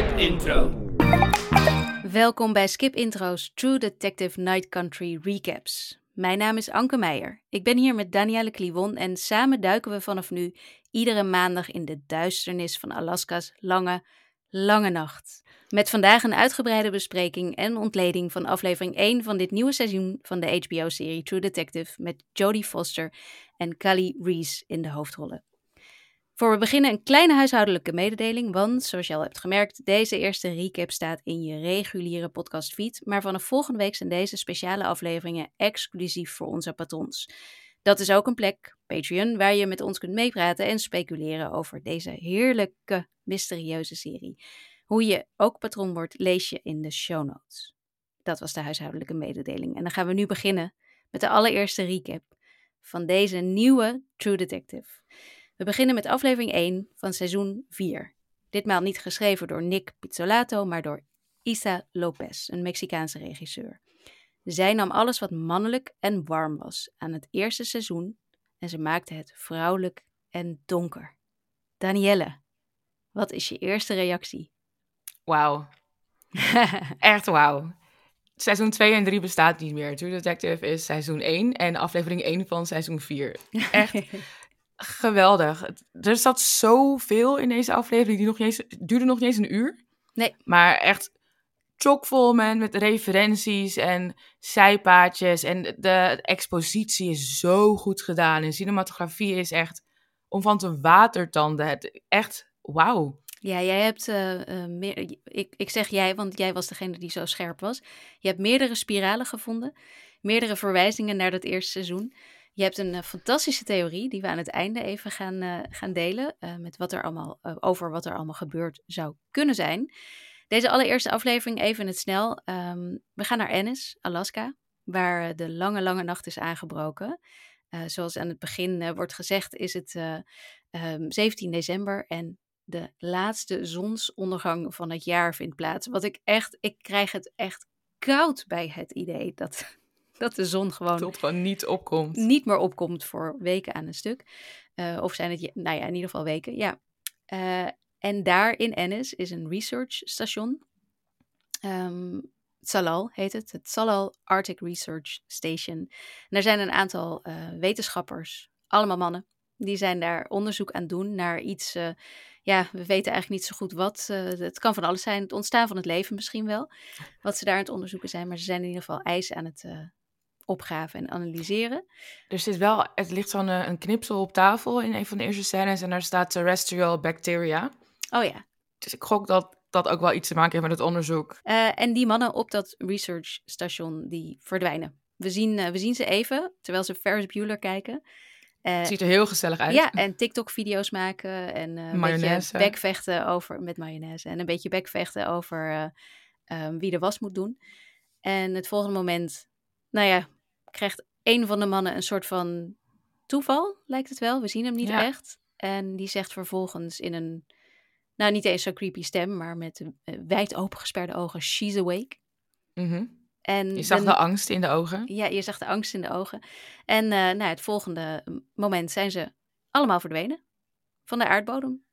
Skip Intro. Welkom bij Skip Intro's True Detective Night Country Recaps. Mijn naam is Anke Meijer. Ik ben hier met Danielle Kliwon en samen duiken we vanaf nu iedere maandag in de duisternis van Alaska's lange, lange nacht. Met vandaag een uitgebreide bespreking en ontleding van aflevering 1 van dit nieuwe seizoen van de HBO-serie True Detective met Jodie Foster en Callie Reese in de hoofdrollen. Voor we beginnen een kleine huishoudelijke mededeling, want zoals je al hebt gemerkt, deze eerste recap staat in je reguliere podcastfeed, maar vanaf volgende week zijn deze speciale afleveringen exclusief voor onze patrons. Dat is ook een plek, Patreon, waar je met ons kunt meepraten en speculeren over deze heerlijke, mysterieuze serie. Hoe je ook patron wordt, lees je in de show notes. Dat was de huishoudelijke mededeling. En dan gaan we nu beginnen met de allereerste recap van deze nieuwe True Detective. We beginnen met aflevering 1 van seizoen 4. Ditmaal niet geschreven door Nick Pizzolato, maar door Isa Lopez, een Mexicaanse regisseur. Zij nam alles wat mannelijk en warm was aan het eerste seizoen en ze maakte het vrouwelijk en donker. Danielle, wat is je eerste reactie? Wauw. Echt wauw. Seizoen 2 en 3 bestaat niet meer. True Detective is seizoen 1 en aflevering 1 van seizoen 4. Echt geweldig. Er zat zoveel in deze aflevering. Die nog niet eens, duurde nog niet eens een uur. Nee. Maar echt chockvol man, met referenties en zijpaadjes. En de expositie is zo goed gedaan. En cinematografie is echt om van te watertanden. Het, echt wauw. Ja, jij hebt uh, uh, meer. Ik, ik zeg jij, want jij was degene die zo scherp was. Je hebt meerdere spiralen gevonden, meerdere verwijzingen naar dat eerste seizoen. Je hebt een uh, fantastische theorie die we aan het einde even gaan, gaan delen. met wat er allemaal over wat er allemaal gebeurd zou kunnen zijn. Deze allereerste aflevering even in het snel. Um, we gaan naar Ennis, Alaska, waar de lange, lange nacht is aangebroken. zoals aan het begin wordt gezegd, is het um, 17 december en de laatste zonsondergang van het jaar vindt plaats. Wat ik echt, ik krijg het echt koud bij het idee dat, dat de zon gewoon, Tot gewoon niet opkomt. Niet meer opkomt voor weken aan een stuk. Uh, of zijn het, nou ja, in ieder geval weken, ja. Uh, en daar in Ennis is een research station. Um, Salal heet het, het Salal Arctic Research Station. En daar zijn een aantal uh, wetenschappers, allemaal mannen, die zijn daar onderzoek aan doen naar iets ja, we weten eigenlijk niet zo goed wat. Uh, het kan van alles zijn. Het ontstaan van het leven misschien wel. Wat ze daar aan het onderzoeken zijn. Maar ze zijn in ieder geval ijs aan het opgraven en analyseren. Er zit wel, het ligt zo'n een knipsel op tafel in een van de eerste scènes. En daar staat terrestrial bacteria. Oh ja. Dus ik gok dat dat ook wel iets te maken heeft met het onderzoek. Uh, en die mannen op dat research station, die verdwijnen. We zien, we zien ze even, terwijl ze Ferris Bueller kijken. Uh, ziet er heel gezellig uit. Ja, en TikTok-video's maken en een beetje bekvechten over met mayonaise en een beetje bekvechten over um, wie de was moet doen. En het volgende moment, nou ja, krijgt een van de mannen een soort van toeval, lijkt het wel. We zien hem niet ja. echt. En die zegt vervolgens in een, nou niet eens zo'n creepy stem, maar met wijd opengesperde ogen, she's awake. Mm -hmm. En je zag de angst in de ogen. Ja, je zag de angst in de ogen. En uh, nou, het volgende moment zijn ze allemaal verdwenen van de aardbodem.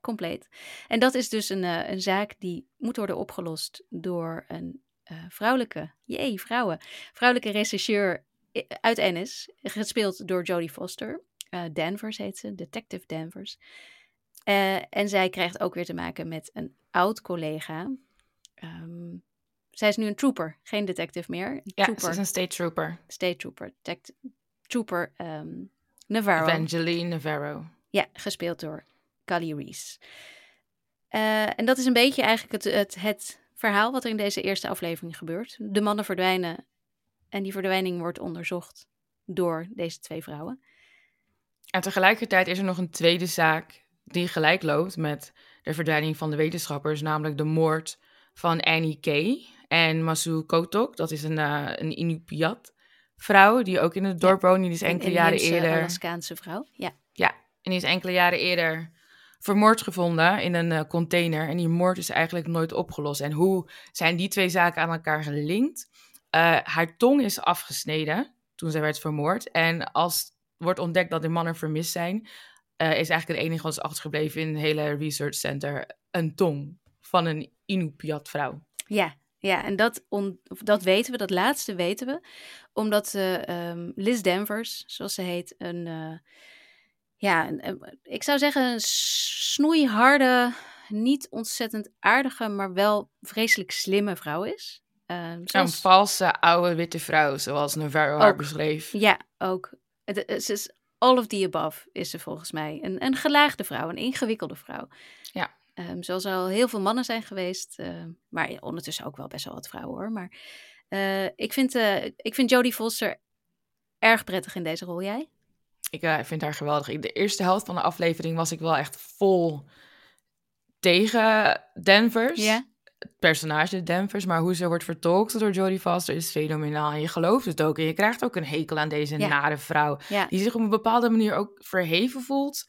Compleet. En dat is dus een, uh, een zaak die moet worden opgelost door een uh, vrouwelijke, jee, vrouwen, vrouwelijke rechercheur uit Ennis, gespeeld door Jodie Foster. Danvers heet ze, Detective Danvers. en zij krijgt ook weer te maken met een oud collega. Um, zij is nu een trooper, geen detective meer. Ja, trooper. ze is een state trooper. State trooper. Detect trooper um, Navarro. Evangeline Navarro. Ja, gespeeld door Callie Reese. Uh, en dat is een beetje eigenlijk het, het, het verhaal wat er in deze eerste aflevering gebeurt. De mannen verdwijnen en die verdwijning wordt onderzocht door deze twee vrouwen. En tegelijkertijd is er nog een tweede zaak die gelijk loopt met de verdwijning van de wetenschappers, namelijk de moord van Annie Kay. En Masu Kotok, dat is een, uh, een Inupiat vrouw die ook in het dorp woont. Die is enkele jaren eerder... Alaskaanse vrouw, ja. Ja, en die is enkele jaren eerder vermoord gevonden in een uh, container. En die moord is eigenlijk nooit opgelost. En hoe zijn die twee zaken aan elkaar gelinkt? Uh, haar tong is afgesneden toen zij werd vermoord. En als wordt ontdekt dat de mannen vermist zijn... is eigenlijk het enige wat is achtergebleven in het hele research center een tong van een Inupiat vrouw. Ja, ja, en dat, on, dat weten we, dat laatste weten we, omdat uh, Liz Danvers, zoals ze heet, een, ja, ik zou zeggen een snoeiharde, niet ontzettend aardige, maar wel vreselijk slimme vrouw is. Uh, zoals... Een valse oude witte vrouw, zoals Navarro haar beschreef. Ja, ook. Het, ze is all of the above, is ze volgens mij. Een, een gelaagde vrouw, een ingewikkelde vrouw. Ja. Um, zoals er al heel veel mannen zijn geweest, uh, maar ondertussen ook wel best wel wat vrouwen hoor. Maar uh, ik, vind, uh, ik vind Jodie Foster erg prettig in deze rol. Jij? Ik eh, vind haar geweldig. In de eerste helft van de aflevering was ik wel echt vol tegen Danvers. Ja. Het personage Danvers, maar hoe ze wordt vertolkt door Jodie Foster is fenomenaal. En je gelooft het ook. En je krijgt ook een hekel aan deze nare vrouw. Die zich op een bepaalde manier ook verheven voelt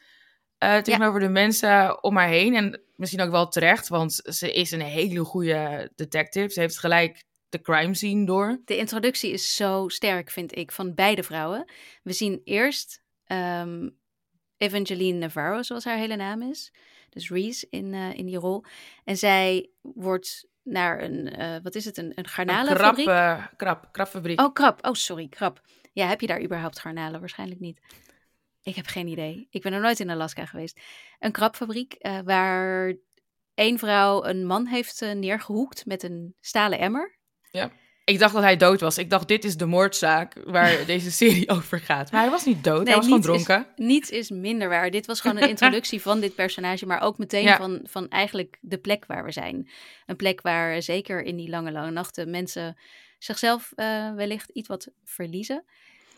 uh, tegenover de mensen om haar heen. En misschien ook wel terecht, want ze is een hele goede detective. Ze heeft gelijk de crime scene door. De introductie is zo sterk, vind ik, van beide vrouwen. We zien eerst um, Evangeline Navarro, zoals haar hele naam is. Dus Reese in, uh, in die rol. En zij wordt naar een, uh, wat is het, een, een garnalenfabriek? Een krab, uh, krab, krabfabriek. Oh, krab. Oh, sorry, krab. Ja, heb je daar überhaupt garnalen? Waarschijnlijk niet. Ik heb geen idee. Ik ben er nooit in Alaska geweest. Een krabfabriek uh, waar één vrouw een man heeft neergehoekt met een stalen emmer. Ja. Ik dacht dat hij dood was. Ik dacht, dit is de moordzaak waar deze serie over gaat. Maar hij was niet dood, nee, hij was gewoon dronken. Is, niets is minder waar. Dit was gewoon een introductie van dit personage, maar ook meteen ja. van, van eigenlijk de plek waar we zijn. Een plek waar zeker in die lange, lange nachten mensen zichzelf uh, wellicht iets wat verliezen.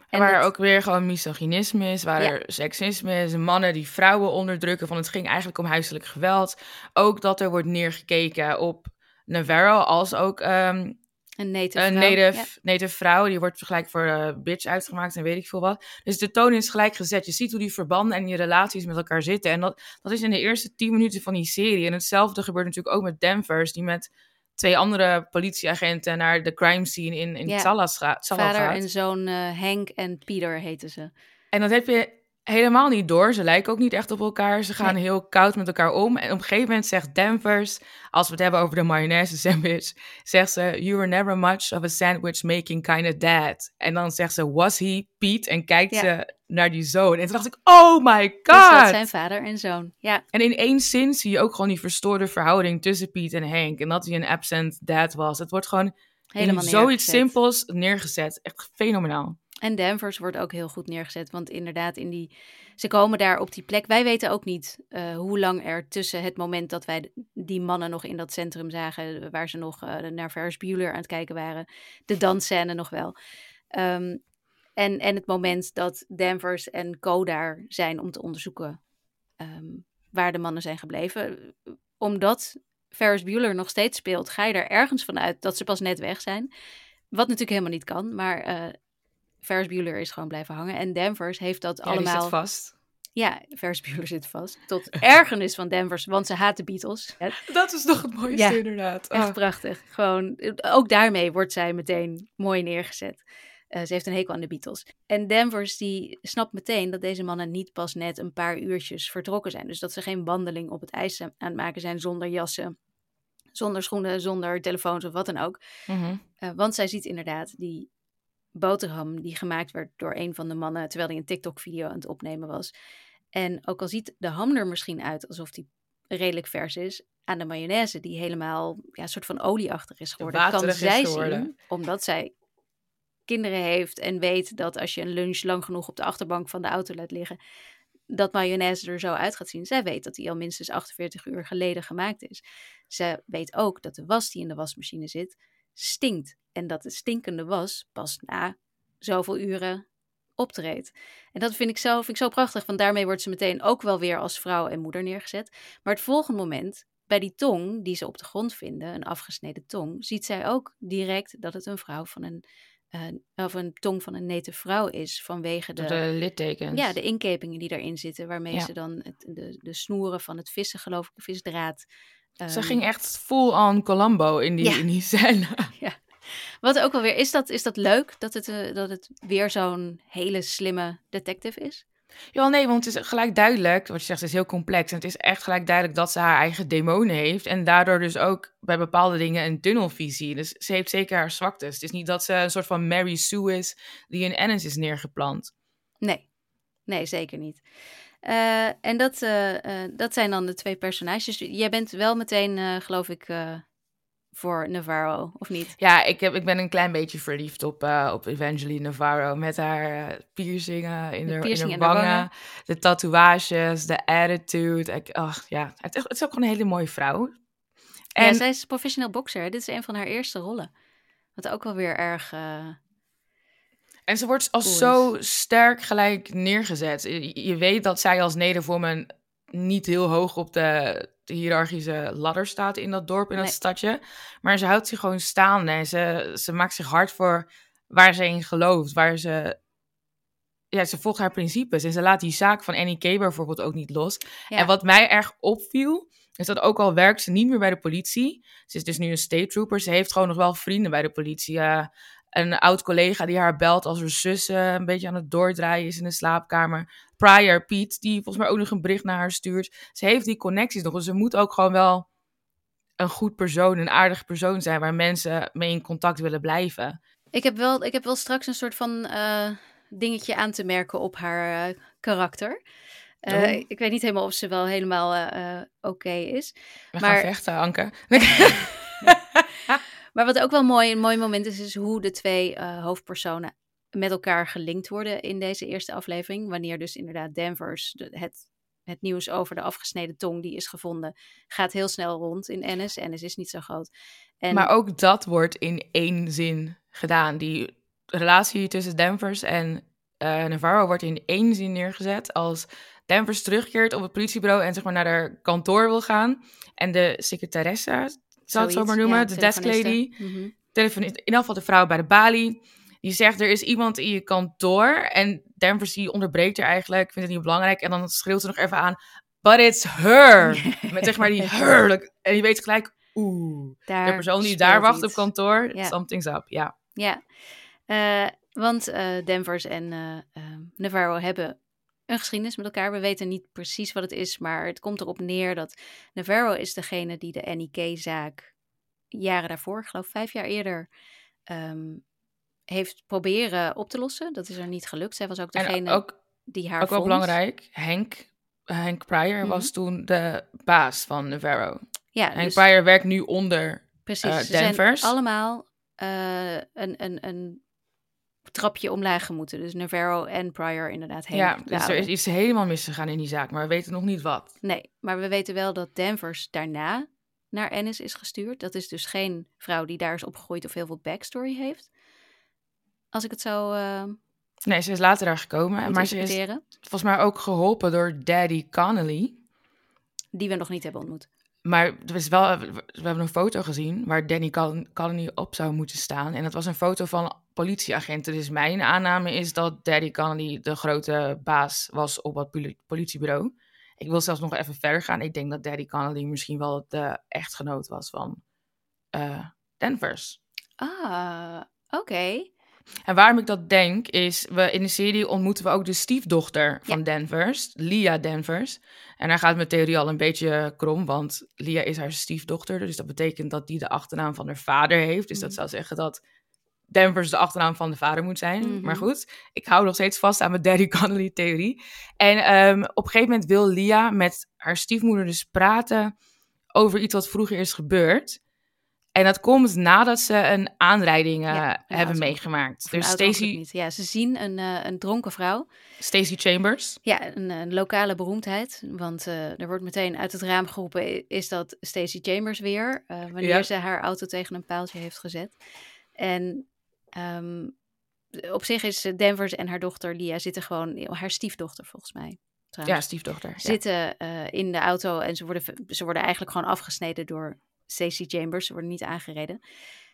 En waar dat... ook weer gewoon misogynisme is, waar ja. er seksisme is, mannen die vrouwen onderdrukken, van het ging eigenlijk om huiselijk geweld. Ook dat er wordt neergekeken op Navarro als ook um, een native, een vrouw. native, Ja. native vrouw. Die wordt gelijk voor uh, bitch uitgemaakt en weet ik veel wat. Dus de toon is gelijk gezet. Je ziet hoe die verbanden en die relaties met elkaar zitten. En dat, dat is in de eerste tien minuten van die serie. En hetzelfde gebeurt natuurlijk ook met Danvers, die met twee andere politieagenten naar de crime scene in, in Ja. Tsallas ga- Tsalal Vader gaat. en zoon eh, Henk en Pieter heten ze. En dat heb je helemaal niet door. Ze lijken ook niet echt op elkaar. Ze gaan Nee. heel koud met elkaar om. En op een gegeven moment zegt Danvers, als we het hebben over de mayonaise sandwich, zegt ze, you were never much of a sandwich making kind of dad. En dan zegt ze, was he Pete? En kijkt Ja. ze naar die zoon. En toen dacht ik, oh my god! Dus dat zijn vader en zoon. Ja, En in één zin zie je ook gewoon die verstoorde verhouding tussen Pete en Hank. En dat hij een absent dad was. Het wordt gewoon helemaal zoiets simpels neergezet. Echt fenomenaal. En Danvers wordt ook heel goed neergezet. Want inderdaad, in die, ze komen daar op die plek. Wij weten ook niet eh, hoe lang er tussen het moment dat wij die mannen nog in dat centrum zagen. Waar ze nog eh, naar Ferris Bueller aan het kijken waren. De dansscène nog wel. Ehm, en, en het moment dat Danvers en Co daar zijn om te onderzoeken ehm, waar de mannen zijn gebleven. Omdat Ferris Bueller nog steeds speelt, ga je er ergens van uit dat ze pas net weg zijn. Wat natuurlijk helemaal niet kan, maar eh Ferris Bueller is gewoon blijven hangen. En Danvers heeft dat Ja, die allemaal... zit vast. Ja, Ferris Bueller zit vast. Tot ergernis van Danvers, want ze haat de Beatles. Dat is toch het mooiste Ja, inderdaad. Echt Ah. prachtig. Gewoon, ook daarmee wordt zij meteen mooi neergezet. Eh, ze heeft een hekel aan de Beatles. En Danvers die snapt meteen dat deze mannen niet pas net een paar uurtjes vertrokken zijn. Dus dat ze geen wandeling op het ijs aan het maken zijn zonder jassen, zonder schoenen, zonder telefoons of wat dan ook. Mhm. Eh, want zij ziet inderdaad die boterham die gemaakt werd door een van de mannen terwijl hij een TikTok-video aan het opnemen was. En ook al ziet de ham er misschien uit alsof die redelijk vers is, aan de mayonaise die helemaal ja, een soort van olieachtig is geworden, kan zij zien, omdat zij kinderen heeft en weet dat als je een lunch lang genoeg op de achterbank van de auto laat liggen, dat mayonaise er zo uit gaat zien. Zij weet dat die al minstens 48 uur geleden gemaakt is. Ze weet ook dat de was die in de wasmachine zit, stinkt. En dat de stinkende was pas na zoveel uren optreedt. En dat vind ik, zo, vind ik zo prachtig, want daarmee wordt ze meteen ook wel weer als vrouw en moeder neergezet. Maar het volgende moment, bij die tong die ze op de grond vinden, een afgesneden tong, ziet zij ook direct dat het een vrouw van een, of een tong van een native vrouw is, vanwege de, de littekens. ja, de inkepingen die daarin zitten, waarmee Ja. ze dan het, de, de snoeren van het vissen, geloof ik, de visdraad. Ze ehm, ging echt full on Columbo in die, Ja. in die scène. Wat ook wel weer, is dat, is dat leuk dat het, eh, dat het weer zo'n hele slimme detective is? Ja, nee, want het is gelijk duidelijk, wat je zegt, het is heel complex. En het is echt gelijk duidelijk dat ze haar eigen demonen heeft. En daardoor dus ook bij bepaalde dingen een tunnelvisie. Dus ze heeft zeker haar zwaktes. Het is niet dat ze een soort van Mary Sue is die in Ennis is neergeplant. Nee, nee, zeker niet. Uh, en dat, uh, uh, dat zijn dan de twee personages. Jij bent wel meteen, geloof ik, voor Navarro, of niet? Ja, ik, heb, ik ben een klein beetje verliefd op, op Evangeline Navarro. Met haar piercingen in de, piercing in haar wangen, wangen, de tatoeages, de attitude. Ik, ach, ja, het, het, is ook gewoon een hele mooie vrouw. En ja, zij is professioneel bokser. Dit is een van haar eerste rollen. Wat ook wel weer erg... En ze wordt als zo sterk gelijk neergezet. Je, je weet dat zij als Nederwoman niet heel hoog op de, de hiërarchische ladder staat in dat dorp, in dat stadje. Maar ze houdt zich gewoon staande en ze, ze maakt zich hard voor waar ze in gelooft, waar ze... Ja, ze volgt haar principes en ze laat die zaak van Annie K bijvoorbeeld ook niet los. En wat mij erg opviel, is dat ook al werkt ze niet meer bij de politie. Ze is dus nu een state trooper. Ze heeft gewoon nog wel vrienden bij de politie. Uh, een oud collega die haar belt als haar zus een beetje aan het doordraaien is in de slaapkamer. Prior Piet, die volgens mij ook nog een bericht naar haar stuurt. Ze heeft die connecties nog, dus ze moet ook gewoon wel een goed persoon, een aardige persoon zijn waar mensen mee in contact willen blijven. Ik heb wel, ik heb wel straks een soort van uh, dingetje aan te merken op haar uh, karakter. Uh, oh. Ik weet niet helemaal of ze wel helemaal oké is. We maar... gaan vechten, Anke. Maar wat ook wel mooi, een mooi moment is, is hoe de twee uh, hoofdpersonen met elkaar gelinkt worden in deze eerste aflevering. Wanneer dus inderdaad Danvers, de, het, het nieuws over de afgesneden tong die is gevonden, gaat heel snel rond in Ennis. Ennis is niet zo groot. En... Maar ook dat wordt in één zin gedaan. Die relatie tussen Danvers en uh, Navarro wordt in één zin neergezet. Als Danvers terugkeert op het politiebureau en zeg maar naar haar kantoor wil gaan. En de secretaresse, zou het zo maar noemen, de desk lady. Mm in ieder geval de vrouw bij de balie. Die zegt, er is iemand in je kantoor. En Danvers die onderbreekt er eigenlijk, vindt het niet belangrijk. En dan schreeuwt ze nog even aan, but it's her. Met zeg maar die her. En je weet gelijk, oeh, de persoon die daar wacht op kantoor, something's up, ja. Ja, uh, want uh, Danvers en uh, Navarro hebben een geschiedenis met elkaar. We weten niet precies wat het is, maar het komt erop neer dat Navarro is degene die de NIK-zaak jaren daarvoor, ik geloof vijf jaar eerder, um, heeft proberen op te lossen. Dat is er niet gelukt. Zij was ook degene ook, die haar Ook wel belangrijk, Henk, Henk Pryor was mhm. toen de baas van Navarro. Ja, Henk dus, Pryor werkt nu onder Precies, uh, Danvers. allemaal uh, een, een, een trapje omlaag moeten. Dus Navarro en Pryor inderdaad heen. Ja, dus er is iets helemaal misgegaan in die zaak, maar we weten nog niet wat. Nee, maar we weten wel dat Danvers daarna naar Ennis is gestuurd. Dat is dus geen vrouw die daar is opgegroeid of heel veel backstory heeft. Als ik het zo... Uh, nee, ze is later daar gekomen. Maar ze is volgens mij ook geholpen door Daddy Connolly. Die we nog niet hebben ontmoet. Maar er is wel, we hebben een foto gezien waar Danny Connolly op zou moeten staan. En dat was een foto van politieagenten. Dus mijn aanname is dat Daddy Connolly de grote baas was op het politiebureau. Ik wil zelfs nog even verder gaan. Ik denk dat Daddy Connolly misschien wel de echtgenoot was van uh, Danvers. Ah, oké. En waarom ik dat denk, is we in de serie ontmoeten we ook de stiefdochter van ja. Danvers, Lia Danvers. En daar gaat mijn theorie al een beetje krom, want Lia is haar stiefdochter. Dus dat betekent dat die de achternaam van haar vader heeft. Dus dat mhm. zou zeggen dat Danvers de achternaam van de vader moet zijn. Mhm. Maar goed, ik hou nog steeds vast aan mijn Daddy Connolly-theorie. En um, op een gegeven moment wil Lia met haar stiefmoeder dus praten over iets wat vroeger is gebeurd. En dat komt nadat ze een aanrijding uh, hebben meegemaakt. Dus Stacy. Ja, ze zien een, uh, een dronken vrouw. Stacey Chambers. Ja, een, een lokale beroemdheid. Want uh, er wordt meteen uit het raam geroepen: is dat Stacey Chambers weer? wanneer ze haar auto tegen een paaltje heeft gezet. En um, op zich is Danvers en haar dochter Lia zitten gewoon, haar stiefdochter volgens mij. Trouwens, ja, stiefdochter. Zitten in de auto en ze worden, ze worden eigenlijk gewoon afgesneden door Stacey Chambers. Ze worden niet aangereden.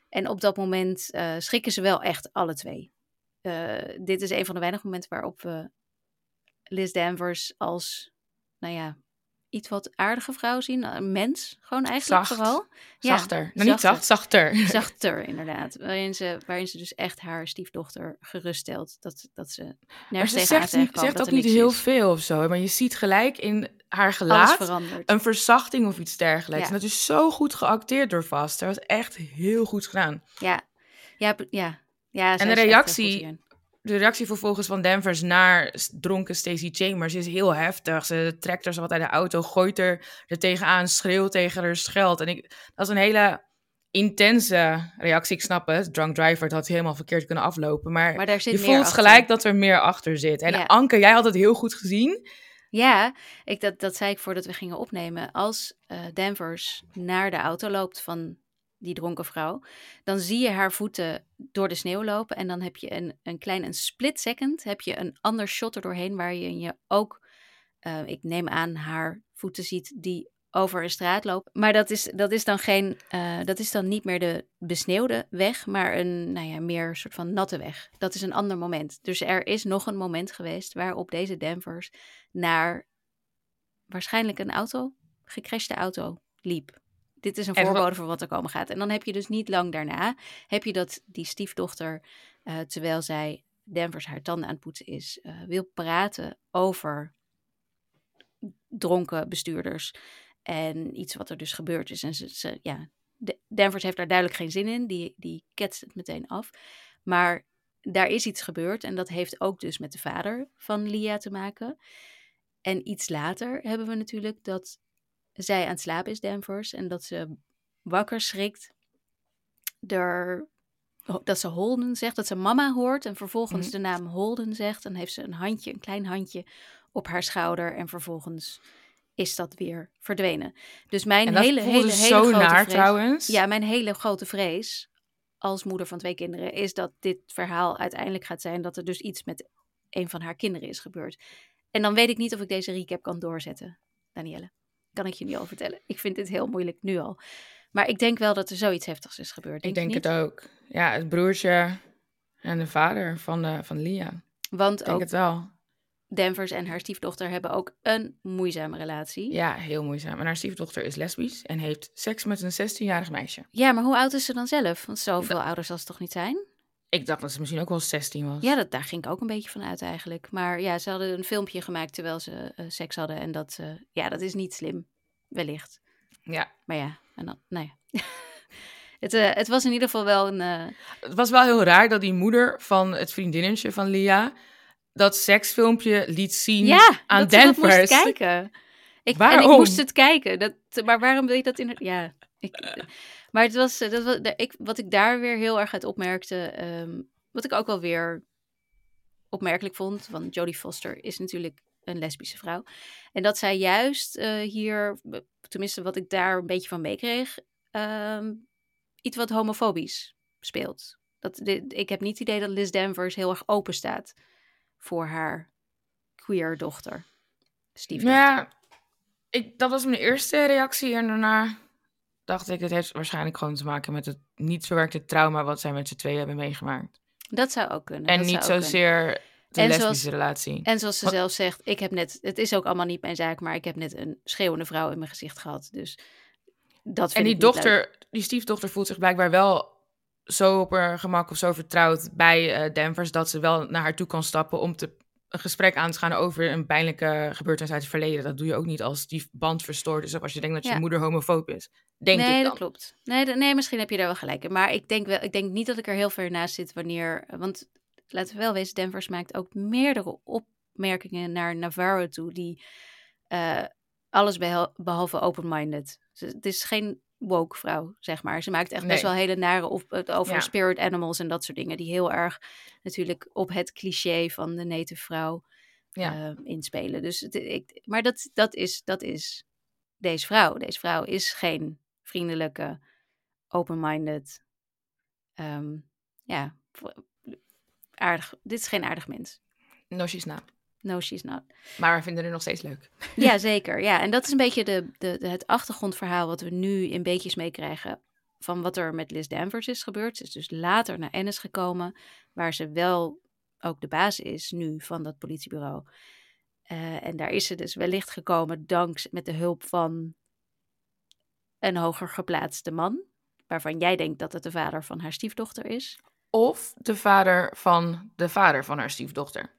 En op dat moment uh, schrikken ze wel echt alle twee. Uh, dit is een van de weinige momenten waarop we Liz Danvers als, nou ja, iets wat aardige vrouw zien. Een mens, gewoon eigenlijk Zacht. vooral. Zachter. nou, niet zacht, zachter. Zachter, inderdaad. Waarin ze, waarin ze dus echt haar stiefdochter geruststelt. Dat, dat ze nergens ze tegenaan zegt, niet, tegenkomen zegt ook niet heel is. veel of zo. Maar je ziet gelijk in haar gelaat een verzachting of iets dergelijks. Ja. En dat is zo goed geacteerd door Vast. Dat was echt heel goed gedaan. Ja, ja, ja. ja zij de reactie-. De reactie vervolgens van Danvers naar dronken Stacey Chambers is heel heftig. Ze trekt er zo wat uit de auto, gooit er, er tegenaan, schreeuwt tegen haar scheld. En ik, dat is een hele intense reactie. Ik snap het. Drunk driver, het had helemaal verkeerd kunnen aflopen. Maar, Maar daar zit je voelt achter. gelijk dat er meer achter zit. En Ja. Anke, jij had het heel goed gezien. Ja, ik, dat, dat zei ik voordat we gingen opnemen. Als Danvers naar de auto loopt van die dronken vrouw, dan zie je haar voeten door de sneeuw lopen. En dan heb je een, een klein, een split second, heb je een ander shot er doorheen waar je je ook, eh, ik neem aan, haar voeten ziet die over een straat lopen. Maar dat is, dat is dan geen, eh, dat is dan niet meer de besneeuwde weg, maar een, nou ja, meer soort van natte weg. Dat is een ander moment. Dus er is nog een moment geweest waarop deze Danvers naar waarschijnlijk een auto, gecrashte auto, liep. Dit is een voorbode voor wat er komen gaat. En dan heb je dus niet lang daarna, heb je dat die stiefdochter, eh, terwijl zij Danvers haar tanden aan het poetsen is, eh, wil praten over dronken bestuurders en iets wat er dus gebeurd is. En ze, ze, ja, De- Danvers heeft daar duidelijk geen zin in, die, die ketst het meteen af. Maar daar is iets gebeurd en dat heeft ook dus met de vader van Lia te maken. En iets later hebben we natuurlijk dat zij aan het slapen is, Danvers, en dat ze wakker schrikt. Er, dat ze Holden zegt, dat ze mama hoort en vervolgens Mhm. de naam Holden zegt. Dan heeft ze een handje, een klein handje op haar schouder en vervolgens is dat weer verdwenen. Dus mijn hele, hele, hele zo grote naar vrees, trouwens. ja, mijn hele grote vrees als moeder van twee kinderen is dat dit verhaal uiteindelijk gaat zijn dat er dus iets met een van haar kinderen is gebeurd. En dan weet ik niet of ik deze recap kan doorzetten, Danielle. Kan ik je nu al vertellen. Ik vind dit heel moeilijk nu al. Maar ik denk wel dat er zoiets heftigs is gebeurd. ik denk niet? het ook. Ja, het broertje en de vader van, de, van Lia. Want Ik denk ook het wel. Danvers en haar stiefdochter hebben ook een moeizame relatie. Ja, heel moeizaam. En haar stiefdochter is lesbisch en heeft seks met een 16-jarig meisje. Ja, maar hoe oud is ze dan zelf? Want zoveel ouders zal ze toch niet zijn? Ik dacht dat ze misschien ook wel 16 was. Ja, dat, daar ging ik ook een beetje van uit eigenlijk. Maar ja, ze hadden een filmpje gemaakt terwijl ze eh, seks hadden. En dat, eh, ja, dat is niet slim, wellicht. ja. Maar ja, en dan, nou ja. het, eh, het was in ieder geval wel een... Het was wel heel raar dat die moeder van het vriendinnetje van Lia dat seksfilmpje liet zien ja, aan dat ze dat moest Danvers. kijken. Ik, En ik Waarom? moest het kijken. Dat, maar waarom wil je dat in... Ja, ik, maar het was, eh, dat was ik, wat ik daar weer heel erg uit opmerkte... ehm, wat ik ook wel weer opmerkelijk vond... want Jodie Foster is natuurlijk een lesbische vrouw. En dat zij juist eh, hier, tenminste wat ik daar een beetje van meekreeg... ehm, iets wat homofobisch speelt. Dat, ik heb niet het idee dat Liz Danvers heel erg open staat... voor haar queer dochter. Stiefdochter. Ja, ik, dat was mijn eerste reactie. En daarna dacht ik, het heeft waarschijnlijk gewoon te maken met het niet verwerkte trauma wat zij met z'n tweeën hebben meegemaakt. Dat zou ook kunnen. en niet ook kunnen. zozeer de En lesbische zoals- relatie. En zoals ze Wat- zelf zegt, ik heb net, het is ook allemaal niet mijn zaak, maar ik heb net een schreeuwende vrouw in mijn gezicht gehad. Dus dat En vind die ik niet leuk. dochter, die stiefdochter voelt zich blijkbaar wel zo op haar gemak of zo vertrouwd bij Danvers dat ze wel naar haar toe kan stappen om te, een gesprek aan te gaan over een pijnlijke gebeurtenis uit het verleden. Dat doe je ook niet als die band verstoord is of als je denkt dat je Ja. moeder homofoob is. Denk nee, ik dan. dat klopt. Nee, nee, misschien heb je daar wel gelijk in. Maar ik denk, wel, ik denk niet dat ik er heel ver naast zit wanneer... Want laten we wel wezen, Danvers maakt ook meerdere opmerkingen naar Navarro toe... die eh, alles behalve open-minded. Ze- Het is geen woke vrouw, zeg maar. Ze maakt echt best wel hele nare op, het over Ja. spirit animals en dat soort dingen... die heel erg natuurlijk op het cliché van de native vrouw Ja. eh, inspelen. Dus het, ik, maar dat, dat, is, dat is deze vrouw. Deze vrouw is geen vriendelijke, open-minded, ehm, ja, aardig. Dit is geen aardig mens. No, she's not. No, she's not. Maar we vinden haar nog steeds leuk. Ja, zeker. Ja, en dat is een beetje de, de, de- het achtergrondverhaal wat we nu in beetjes meekrijgen van wat er met Liz Danvers is gebeurd. Ze is dus later naar Ennis gekomen, waar ze wel ook de baas is nu van dat politiebureau. Eh, en daar is ze dus wellicht gekomen dankzij met de hulp van een hoger geplaatste man, waarvan jij denkt dat het de vader van haar stiefdochter is. Of de vader van de vader van haar stiefdochter.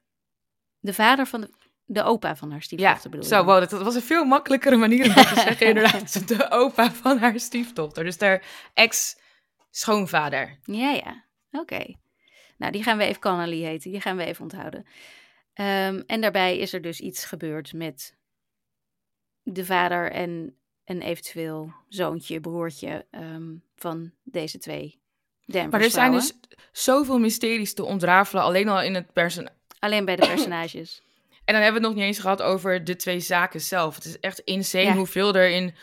De vader van de, de opa van haar Ja, stiefdochter bedoel je zo, wow, dat, dat was een veel makkelijkere manier om dat te zeggen, inderdaad. De opa van haar stiefdochter, dus haar ex-schoonvader. Ja, ja. Oké. Nou, die gaan we even Connolly heten. Die gaan we even onthouden. Ehm, en daarbij is er dus iets gebeurd met de vader en een eventueel zoontje, broertje ehm, van deze twee Danvers Maar er zijn dus zoveel mysteries te ontrafelen, alleen al in het person. Alleen bij de personages. En dan hebben we het nog niet eens gehad over de twee zaken zelf. Het is echt insane Ja. hoeveel er in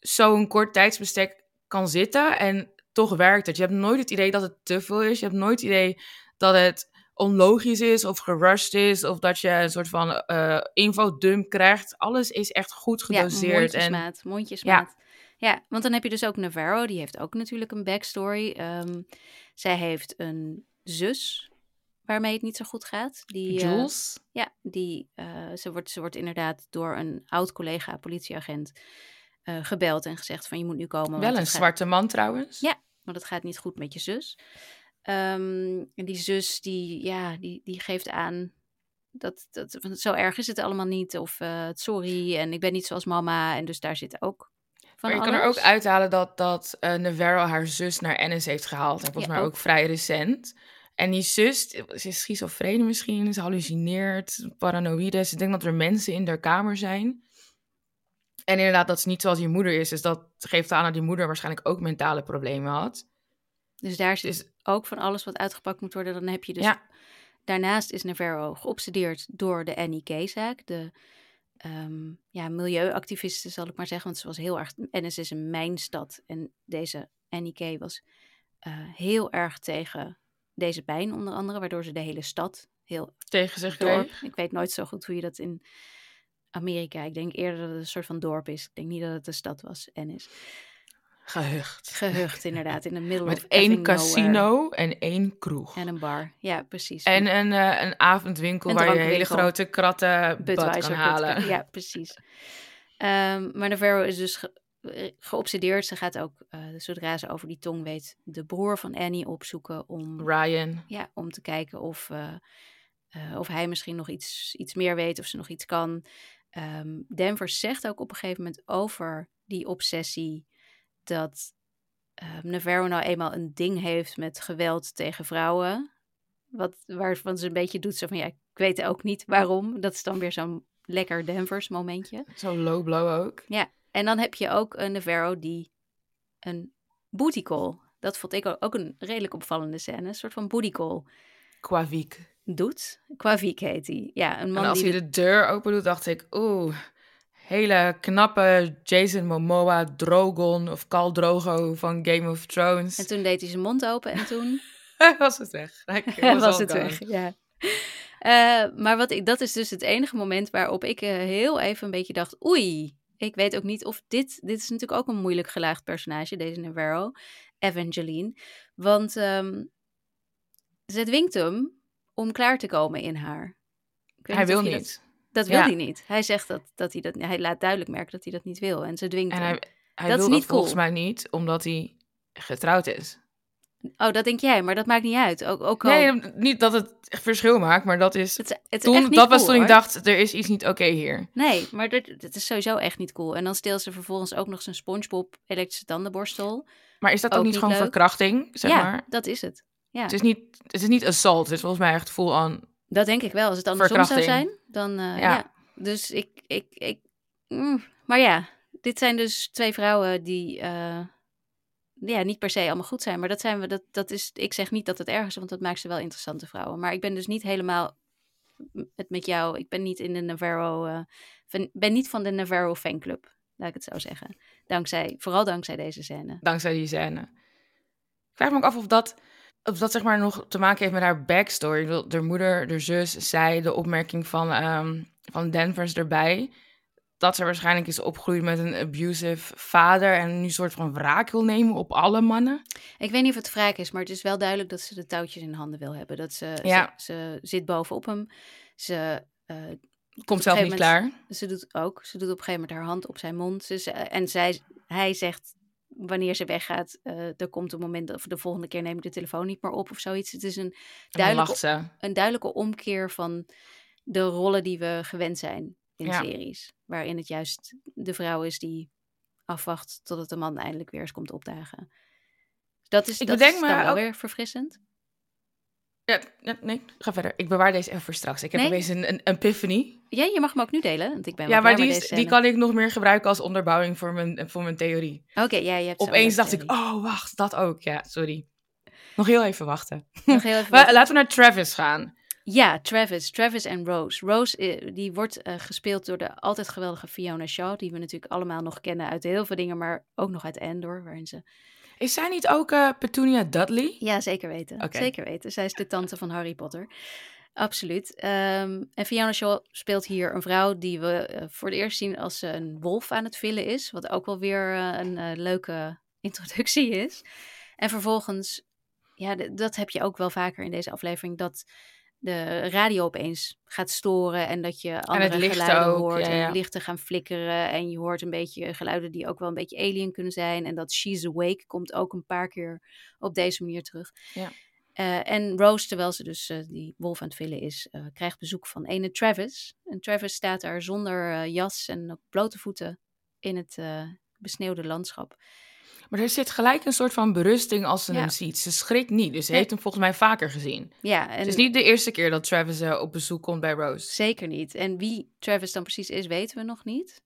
zo'n kort tijdsbestek kan zitten. En toch werkt het. Je hebt nooit het idee dat het te veel is. Je hebt nooit het idee dat het onlogisch is of gerushed is. Of dat je een soort van eh infodump krijgt. Alles is echt goed Ja, gedoseerd. en mondjesmaat, mondjesmaat. Ja. want dan heb je dus ook Navarro. Die heeft ook natuurlijk een backstory. Ehm, zij heeft een zus waarmee het niet zo goed gaat. Die, eh, Jules, Ja, die, eh, ze, wordt, ze wordt inderdaad door een oud collega politieagent eh, gebeld en gezegd van je moet nu komen. wel een gaat- zwarte man trouwens. Ja. want het gaat niet goed met je zus. Ehm, en die zus die, ja, die, die geeft aan dat, dat zo erg is het allemaal niet. Of sorry en ik ben niet zoals mama. En dus daar zit ook van maar je kan er ook uithalen dat, dat Navarro haar zus naar Ennis heeft gehaald. En volgens Ja, mij ook. ook vrij recent. En die zus, ze is schizofrene misschien, ze hallucineert, paranoïde. Ze denkt dat er mensen in haar kamer zijn. En inderdaad, dat ze niet zoals je moeder is. Dus dat geeft aan dat die moeder waarschijnlijk ook mentale problemen had. Dus daar zit Dus ook van alles wat uitgepakt moet worden. Dan heb je dus... Ja. Daarnaast is Navarro geobsedeerd door de NIK-zaak. De ehm, ja, milieuactivisten, zal ik maar zeggen. Want ze was heel erg... Ennis is een mijnstad. En deze NIK was eh, heel erg tegen deze pijn onder andere. Waardoor ze de hele stad heel tegen zich dorp. kreeg. Ik weet nooit zo goed hoe je dat in Amerika. Ik denk eerder dat het een soort van dorp is. Ik denk niet dat het een stad was. Ennis. Gehucht. Gehucht inderdaad. In de middle Met één nowhere. casino en één kroeg. En een bar. Ja, precies. En een, eh, een avondwinkel Een waar je hele grote kratten bad kan halen. Budweiser. Ja, precies. Ehm, maar Navarro is dus geobsedeerd. Ze gaat ook, eh, zodra ze over die tong weet, de broer van Annie opzoeken om, Ryan. ja, om te kijken of, eh, eh, of hij misschien nog iets, iets meer weet, of ze nog iets kan. Ehm Denver zegt ook op een gegeven moment over die obsessie dat ehm, Navarro nou eenmaal een ding heeft met geweld tegen vrouwen. Wat, waarvan ze een beetje doet zo van, ja, ik weet ook niet waarom. Dat is dan weer zo'n lekker Denvers momentje. Zo low blow ook. En dan heb je ook een Navarro die een booty call, dat vond ik ook een redelijk opvallende scène, een soort van booty call Qua wiek. doet. Qua Viek heet hij. Ja, een man En als die hij de- de deur open doet, dacht ik, oeh, hele knappe Jason Momoa Drogon of Khal Drogo van Game of Thrones. En toen deed hij zijn mond open en toen was het weg. Ik was, het gone. weg. Ja. Eh, maar wat ik, dat is dus het enige moment waarop ik eh, heel even een beetje dacht, oei, ik weet ook niet of dit, dit is natuurlijk ook een moeilijk gelaagd personage, deze Navarro, Evangeline. Want ehm ze dwingt hem om klaar te komen in haar. Hij wil dat- niet. Dat, wil Ja. hij niet. Hij zegt dat, dat hij dat, hij laat duidelijk merken dat hij dat niet wil en ze dwingt En hem. hij, hij Dat is wil niet dat volgens mij niet, omdat hij getrouwd is. Oh, dat denk jij, maar dat maakt niet uit. Ook, ook al, Nee, niet dat het echt verschil maakt, maar dat is... het, is- het is Toen, echt niet dat was toen ik dacht, er is iets niet oké hier. Nee, maar dat, dat is sowieso echt niet cool. En dan steelt ze vervolgens ook nog zijn SpongeBob elektrische tandenborstel. Maar is dat ook, Ook niet niet gewoon leuk. verkrachting, zeg ja, maar? dat is het. Ja, Het is, niet, het is niet assault, het is volgens mij echt full on. dat denk ik wel. Als het andersom zou zijn, dan eh, Ja. ja. Dus ik, ik, ik... mm, maar ja, dit zijn dus twee vrouwen die... eh, ja, niet per se allemaal goed zijn. Maar dat zijn we, dat, dat is, ik zeg niet dat het erg is, want dat maakt ze wel interessante vrouwen. Maar ik ben dus niet helemaal het met jou. Ik ben niet in de Navarro, van, ben niet van de Navarro fanclub, laat ik het zo zeggen. Dankzij, vooral dankzij deze scène. dankzij die scène. Ik vraag me ook af of dat, of dat zeg maar nog te maken heeft met haar backstory. De moeder, de zus, zij, de opmerking van, ehm, van Danvers erbij. Dat ze waarschijnlijk is opgegroeid met een abusive vader en nu een soort van wraak wil nemen op alle mannen. Ik weet niet of het wraak is, maar het is wel duidelijk dat ze de touwtjes in handen wil hebben. Dat ze, Ja. ze, ze zit bovenop hem. Ze eh, Komt zelf niet klaar. Ze doet ook. Ze doet op een gegeven moment haar hand op zijn mond. Ze, ze- en zij, hij zegt wanneer ze weggaat, eh er komt een moment of de volgende keer neem ik de telefoon niet meer op of zoiets. Het is een duidelijke, een duidelijke omkeer van de rollen die we gewend zijn in Ja. series. Waarin het juist de vrouw is die afwacht totdat de man eindelijk weer eens komt opdagen. Dat is, Ik dat bedenk is me ook- weer verfrissend. Ja, nee, ga verder. Ik bewaar deze even voor straks. Ik heb Nee? opeens een, een epiphany. Ja, je mag hem ook nu delen, want ik ben Ja, maar die, is, die kan ik nog meer gebruiken als onderbouwing voor mijn, voor mijn theorie. Oké, ja, je hebt Opeens een dacht ik, oh, wacht, dat ook. Ja, sorry. Nog heel even wachten. Nog heel even wachten. laten we naar Travis gaan. Ja, Travis. Travis en Rose. Rose eh, die wordt eh, gespeeld door de altijd geweldige Fiona Shaw. Die we natuurlijk allemaal nog kennen uit heel veel dingen. Maar ook nog uit Endor. Waarin ze... Is zij niet ook eh, Petunia Dudley? Ja, zeker weten. Zeker weten. Zij is de tante van Harry Potter. Absoluut. Ehm, en Fiona Shaw speelt hier een vrouw die we voor het eerst zien als ze een wolf aan het villen is. Wat ook wel weer een leuke introductie is. En vervolgens, ja, dat heb je ook wel vaker in deze aflevering, dat de radio opeens gaat storen en dat je andere geluiden ook, hoort ja, en ja. lichten gaan flikkeren en je hoort een beetje geluiden die ook wel een beetje alien kunnen zijn en dat She's Awake komt ook een paar keer op deze manier terug. Ja. Eh, en Rose, terwijl ze dus eh, die wolf aan het villen is, eh, krijgt bezoek van ene Travis. En Travis staat daar zonder jas en op blote voeten in het besneeuwde landschap. Maar er zit gelijk een soort van berusting als ze Ja. hem ziet. Ze schrikt niet, dus ze Nee. heeft hem volgens mij vaker gezien. Ja, en Het is niet de eerste keer dat Travis eh, op bezoek komt bij Rose. zeker niet. En wie Travis dan precies is, weten we nog niet.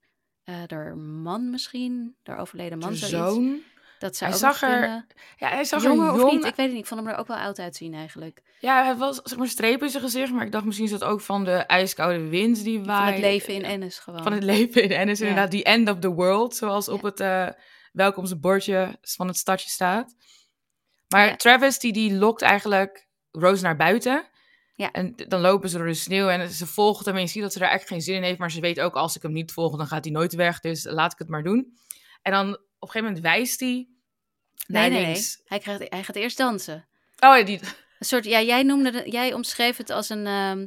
Eh haar man misschien, haar overleden man. Zoon. Dat zou Hij zag er kunnen. Ja, hij zag Jonger er of jong... niet? Ik weet het niet. Ik vond hem er ook wel oud uitzien eigenlijk. Ja, hij was zeg maar strepen in zijn gezicht, maar ik dacht misschien is dat ook van de ijskoude wind die waait. Van het leven in Ennis gewoon. Van het leven in Ennis, Ja. inderdaad. Die end of the world, zoals op Ja. het eh welkomstbordje van het stadje staat. Maar Ja. Travis, die, die lokt eigenlijk Rose naar buiten. Ja. En dan lopen ze door de sneeuw en ze volgt hem. En je ziet dat ze er eigenlijk geen zin in heeft. Maar ze weet ook, als ik hem niet volg, dan gaat hij nooit weg. Dus laat ik het maar doen. En dan op een gegeven moment wijst hij nee, nee, nee. Hij, krijgt, hij gaat eerst dansen. Oh, ja, die, Een soort, ja, jij noemde, jij omschreef het als een, ehm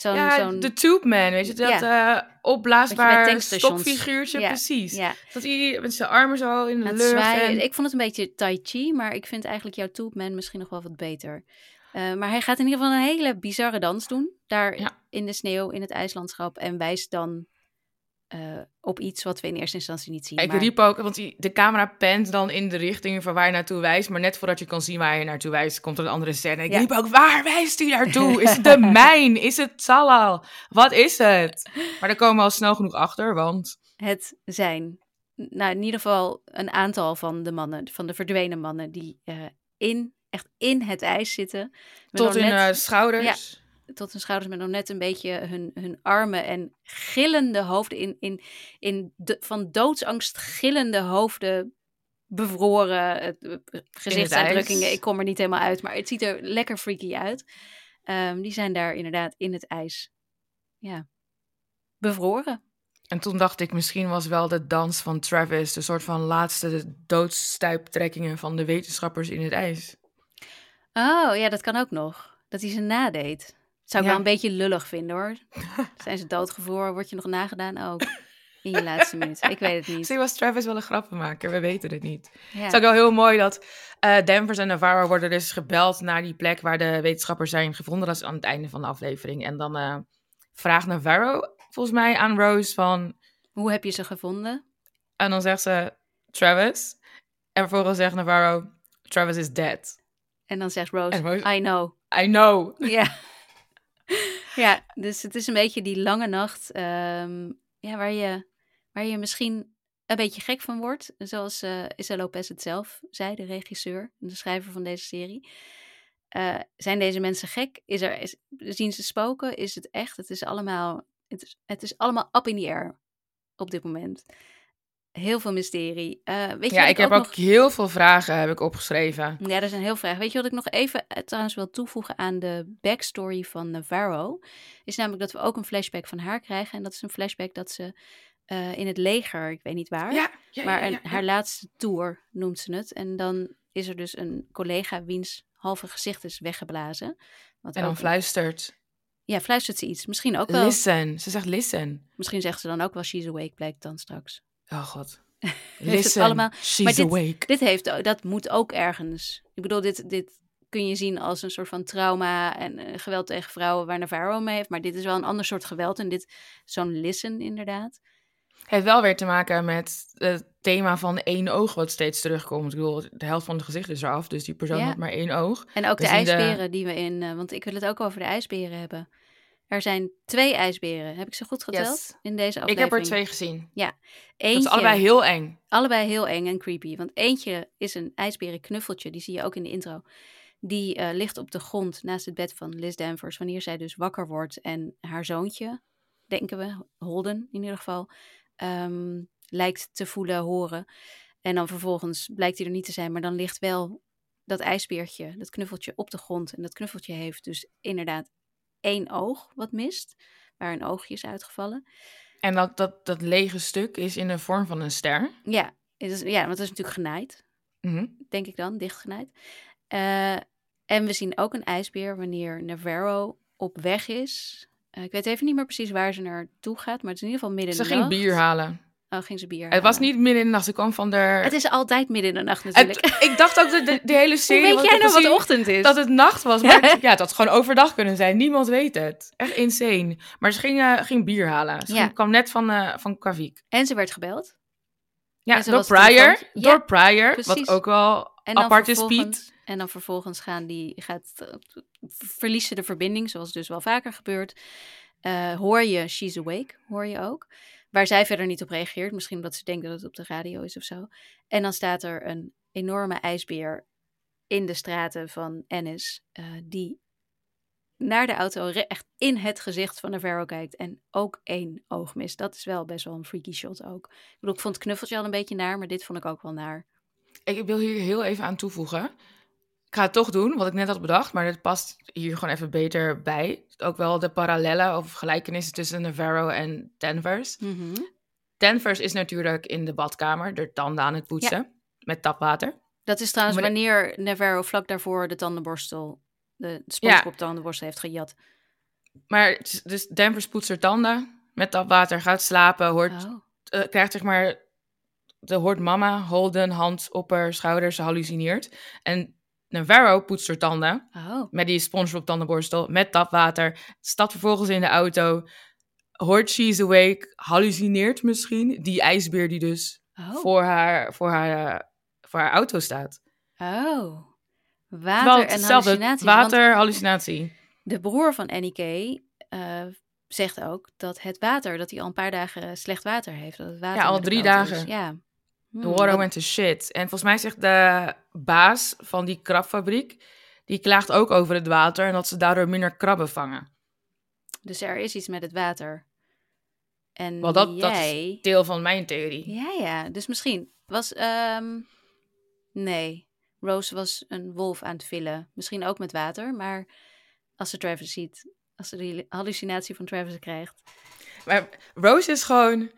zo'n, ja, zo'n, de Tube Man, weet je, dat eh Wat opblaasbaar stokfiguurtje, Ja, precies. ja, Dat hij met zijn armen zo in de lucht. en- Ik vond het een beetje tai chi, maar ik vind eigenlijk jouw Tube Man misschien nog wel wat beter. Eh, maar hij gaat in ieder geval een hele bizarre dans doen, daar Ja. in de sneeuw, in het ijslandschap, en wijst dan eh, op iets wat we in eerste instantie niet zien. Ik maar- riep ook, want de camera pent dan in de richting van waar hij naartoe wijst. Maar net voordat je kan zien waar hij naartoe wijst, komt er een andere scène. Ik Ja. riep ook, waar wijst hij naartoe? Is het de mijn? Is het Salal? Wat is het? Maar daar komen we al snel genoeg achter, want... het zijn, nou in ieder geval een aantal van de mannen, van de verdwenen mannen, die eh, in, echt in het ijs zitten. Met Tot hun net- eh, schouders. Tot hun schouders met nog net een beetje hun, hun armen en gillende hoofden in, in, in de, van doodsangst gillende hoofden bevroren eh, gezichtsuitdrukkingen. Ik kom er niet helemaal uit, maar het ziet er lekker freaky uit. Ehm, die zijn daar inderdaad in het ijs. Ja, bevroren. En toen dacht ik, misschien was wel de dans van Travis... de soort van laatste doodstuiptrekkingen van de wetenschappers in het ijs. Oh, ja, dat kan ook nog. Dat hij ze nadeed. Zou ik Ja. wel een beetje lullig vinden hoor. Zijn ze doodgevroren? Word je nog nagedaan ook? In je laatste minuut. Ik weet het niet. Misschien was Travis wel een grappenmaker, we weten het niet. Ja. Het is ook wel heel mooi dat eh Danvers en Navarro worden dus gebeld naar die plek waar de wetenschappers zijn gevonden. Dat is aan het einde van de aflevering. En dan eh, vraagt Navarro volgens mij aan Rose van... Hoe heb je ze gevonden? En dan zegt ze Travis. En vervolgens zegt Navarro, Travis is dead. En dan zegt Rose- I know. I know. Ja. ja, dus het is een beetje die lange nacht ehm, ja, waar, je, waar je misschien een beetje gek van wordt. Zoals Issa Lopez het zelf zei, de regisseur en de schrijver van deze serie. Eh, zijn deze mensen gek? Is er, is, zien ze spoken? Is het echt? Het is allemaal, het is, het is allemaal up in the air op dit moment. Heel veel mysterie. Eh, weet je Ja, ik heb ook nog- heel veel vragen heb ik opgeschreven. ja, er zijn heel veel vragen. Weet je wat ik nog even eh, trouwens wil toevoegen aan de backstory van Navarro? Is namelijk dat we ook een flashback van haar krijgen. En dat is een flashback dat ze eh, in het leger, ik weet niet waar, Ja, ja, maar een- ja, haar laatste tour noemt ze het. En dan is er dus een collega wiens halve gezicht is weggeblazen. En dan ook- fluistert Ja, fluistert ze iets. Misschien ook wel. Listen. Ze zegt listen. Misschien zegt ze dan ook wel she's awake, blijkt dan straks. Oh god. het Listen. allemaal- She's Maar dit- awake. Dit heeft, dat moet ook ergens. Ik bedoel, dit, dit kun je zien als een soort van trauma en eh, geweld tegen vrouwen waar Navarro mee heeft. Maar dit is wel een ander soort geweld. En dit, zo'n listen inderdaad. heeft wel weer te maken met het thema van één oog wat steeds terugkomt. Ik bedoel, de helft van het gezicht is eraf, dus die persoon Ja. had maar één oog. En ook de zien de- ijsberen die we in, eh, want ik wil het ook over de ijsberen hebben. Er zijn twee ijsberen. Heb ik ze goed geteld Yes. in deze Ik aflevering? heb er twee gezien. Eentje, Dat is allebei heel eng. allebei heel eng en creepy. Want eentje is een ijsberenknuffeltje, die zie je ook in de intro. Die eh, ligt op de grond naast het bed van Liz Danvers. Wanneer zij dus wakker wordt en haar zoontje, denken we, Holden in ieder geval, ehm, lijkt te voelen, horen. En dan vervolgens blijkt hij er niet te zijn, maar dan ligt wel dat ijsbeertje, dat knuffeltje op de grond. En dat knuffeltje heeft dus inderdaad één oog wat mist, waar een oogje is uitgevallen. En dat, dat, dat lege stuk is in de vorm van een ster. Ja, is, ja want het is natuurlijk genaaid. Mhm. denk ik dan, dichtgenaaid. Eh, en we zien ook een ijsbeer wanneer Navarro op weg is. Eh, ik weet even niet meer precies waar ze naartoe gaat, maar het is in ieder geval midden Ze in de ging nacht. bier halen. Oh, ging ze bier Het was niet midden in de nacht, ze kwam van de... Het is altijd midden in de nacht natuurlijk. Het- ik dacht ook dat de, de hele Hoe serie... weet wat jij nou wat ochtend is? Dat het nacht was, maar ja, het had gewoon overdag kunnen zijn. Niemand weet het. Echt insane. Maar ze ging, eh, ging bier halen. Ze Ja. kwam net van, eh van Kvik. En ze werd gebeld. Ja, door Pryor. Ja, Door Pryor, precies. wat ook wel En apart is, Piet. En dan vervolgens gaan die, gaat, eh, verliest ze de verbinding, zoals dus wel vaker gebeurt. Hoor je She's Awake, hoor je ook. Waar zij verder niet op reageert. Misschien omdat ze denkt dat het op de radio is of zo. En dan staat er een enorme ijsbeer in de straten van Ennis. eh, die naar de auto echt in het gezicht van Navarro kijkt. En ook één oog mist. Dat is wel best wel een freaky shot ook. Ik bedoel, ik vond het knuffeltje al een beetje naar. Maar dit vond ik ook wel naar. Ik wil hier heel even aan toevoegen. Ik ga het toch doen, wat ik net had bedacht, maar dit past hier gewoon even beter bij. Ook wel de parallellen of gelijkenissen tussen Navarro en Danvers. Mhm. Danvers is natuurlijk in de badkamer de tanden aan het poetsen met tapwater. Dat is trouwens Maar de- wanneer Navarro vlak daarvoor de tandenborstel, de SpongeBob tandenborstel heeft gejat. Maar het dus Danvers poetst haar tanden met tapwater, gaat slapen, hoort, Oh. eh, krijgt zeg maar, de hoort mama Holden hand op haar schouder, ze hallucineert. En Navarro poetst haar tanden Oh. met die SpongeBob tandenborstel met tapwater, stapt vervolgens in de auto, hoort She's Awake, hallucineert misschien die ijsbeer die dus Oh. voor, haar, voor, haar, voor haar auto staat. oh. Water en want Water, hallucinatie. de broer van Annie Kay eh, zegt ook dat het water, dat hij al een paar dagen slecht water heeft. Dat het water Ja, al drie is. dagen. Ja. Hmm, water wat- went to shit. En volgens mij zegt de baas van die krabfabriek, die klaagt ook over het water en dat ze daardoor minder krabben vangen. Dus er is iets met het water. En Wel, dat, dat is deel van mijn theorie. Ja, ja. Dus misschien was... ehm, nee. Rose was een wolf aan het villen. Misschien ook met water. Maar als ze Travis ziet... Als ze die hallucinatie van Travis krijgt... Maar Rose is gewoon...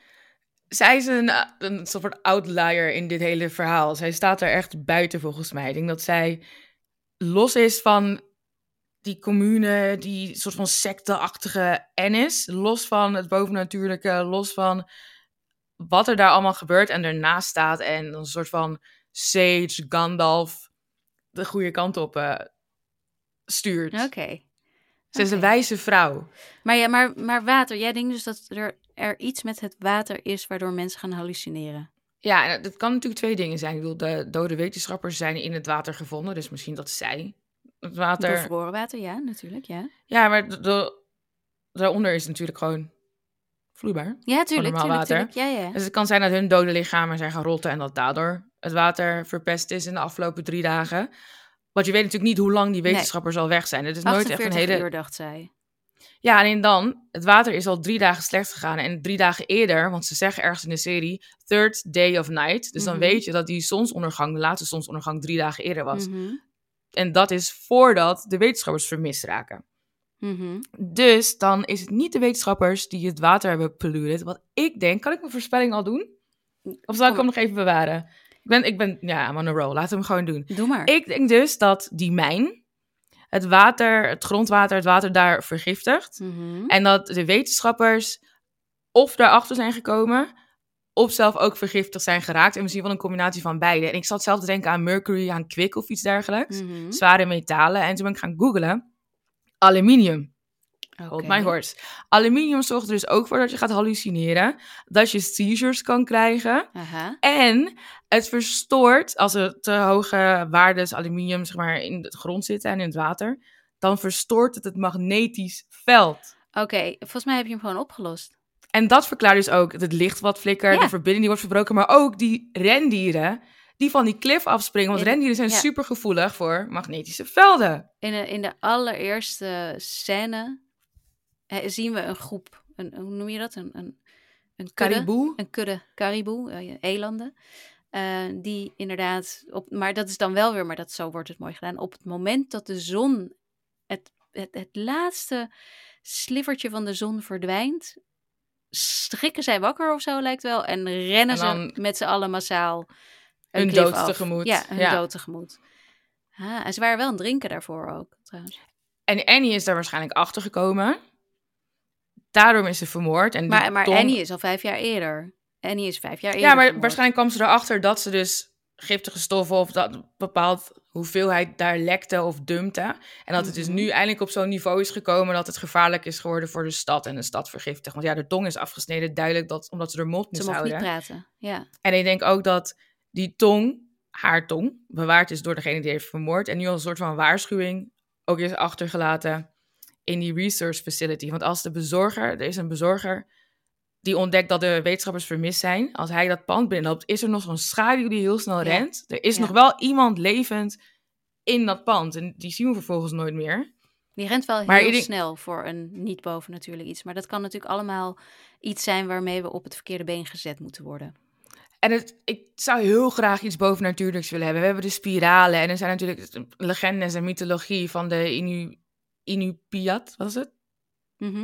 Zij is een, een soort outlier in dit hele verhaal. Zij staat er echt buiten volgens mij. Ik denk dat zij los is van die commune, die soort van secteachtige Ennis. Los van het bovennatuurlijke, los van wat er daar allemaal gebeurt en ernaast staat. En een soort van Sage, Gandalf de goede kant op eh, stuurt. Oké. Ze is een wijze vrouw. Maar ja, maar, maar water. Jij denkt dus dat er, er iets met het water is... waardoor mensen gaan hallucineren. Ja, het kan natuurlijk twee dingen zijn. Ik bedoel, de dode wetenschappers zijn in het water gevonden, dus misschien dat zij het water... Bevroren water, ja, natuurlijk, ja. Ja, maar de, de- daaronder is natuurlijk gewoon vloeibaar. Ja, tuurlijk, normaal tuurlijk, water. tuurlijk. Ja, ja. Dus het kan zijn dat hun dode lichamen zijn gaan rotten en dat daardoor het water verpest is in de afgelopen drie dagen. Want je weet natuurlijk niet hoe lang die Nee. wetenschappers al weg zijn. Het is nooit echt 48 een hele... uur, dacht zij. Ja, alleen dan, het water is al drie dagen slecht gegaan. En drie dagen eerder, want ze zeggen ergens in de serie, third day of night. Dus dan Mhm. weet je dat die zonsondergang, de laatste zonsondergang, drie dagen eerder was. Mhm, En dat is voordat de wetenschappers vermist raken. mhm. Dus dan is het niet de wetenschappers die het water hebben polluted. Wat ik denk, kan ik mijn voorspelling al doen? Of zal ik hem nog even bewaren? Ik ben, ik ben ja, I'm on a roll. Laten we hem gewoon doen. Doe maar. Ik denk dus dat die mijn het water, het grondwater, het water daar vergiftigt. Mhm. En dat de wetenschappers of daarachter zijn gekomen, of zelf ook vergiftigd zijn geraakt. En misschien wel een combinatie van beide. En ik zat zelf te denken aan mercury, aan kwik of iets dergelijks. Mhm. Zware metalen. En toen ben ik gaan googlen. Aluminium. Hold my horse. Aluminium zorgt er dus ook voor dat je gaat hallucineren. Dat je seizures kan krijgen. Aha. En het verstoort, als er te hoge waardes aluminium zeg maar, in de grond zitten en in het water, dan verstoort het het magnetisch veld. Oké, volgens mij heb je hem gewoon opgelost. En dat verklaart dus ook het licht wat flikkert, Ja. de verbinding die wordt verbroken, maar ook die rendieren die van die klif afspringen. Want In- rendieren zijn ja. super gevoelig voor magnetische velden. In de, in de allereerste scène zien we een groep, een, hoe noem je dat? Een, een, een kudde, Caribou. een kudde caribou, eh, elanden. eh, die inderdaad, op, maar dat is dan wel weer, maar dat, zo wordt het mooi gedaan. Op het moment dat de zon, het, het, het laatste slivertje van de zon verdwijnt, schrikken zij wakker of zo lijkt wel. En rennen En ze met z'n allen massaal een hun dood af. tegemoet. Ja, hun Ja. dood tegemoet. Ah, en ze waren wel het drinken daarvoor ook, trouwens. En Annie is daar waarschijnlijk achter gekomen. Daarom is ze vermoord. En die Maar, maar Annie is al vijf jaar eerder. Annie is vijf jaar eerder Ja, maar vermoord. waarschijnlijk kwam ze erachter dat ze dus giftige stoffen of dat bepaald hoeveelheid daar lekte of dumpte. En dat het dus Mhm. nu eindelijk op zo'n niveau is gekomen dat het gevaarlijk is geworden voor de stad en de stad vergiftigt. Want ja, de tong is afgesneden, duidelijk dat, omdat ze er mond Ze moest niet houden. praten. Ja. En ik denk ook dat die tong, haar tong, bewaard is door degene die heeft vermoord. En nu als een soort van waarschuwing ook is achtergelaten in die research facility. Want als de bezorger, er is een bezorger die ontdekt dat de wetenschappers vermist zijn. Als hij dat pand binnenloopt, is er nog zo'n schaduw die heel snel Ja. rent. Er is Ja. nog wel iemand levend in dat pand. En die zien we vervolgens nooit meer. Die rent wel Maar heel denk- snel voor een niet bovennatuurlijk iets. Maar dat kan natuurlijk allemaal iets zijn waarmee we op het verkeerde been gezet moeten worden. En het, ik zou heel graag iets bovennatuurlijks willen hebben. We hebben de spiralen en er zijn natuurlijk legendes en mythologie van de Inu, Inupiat, wat is het? Mhm.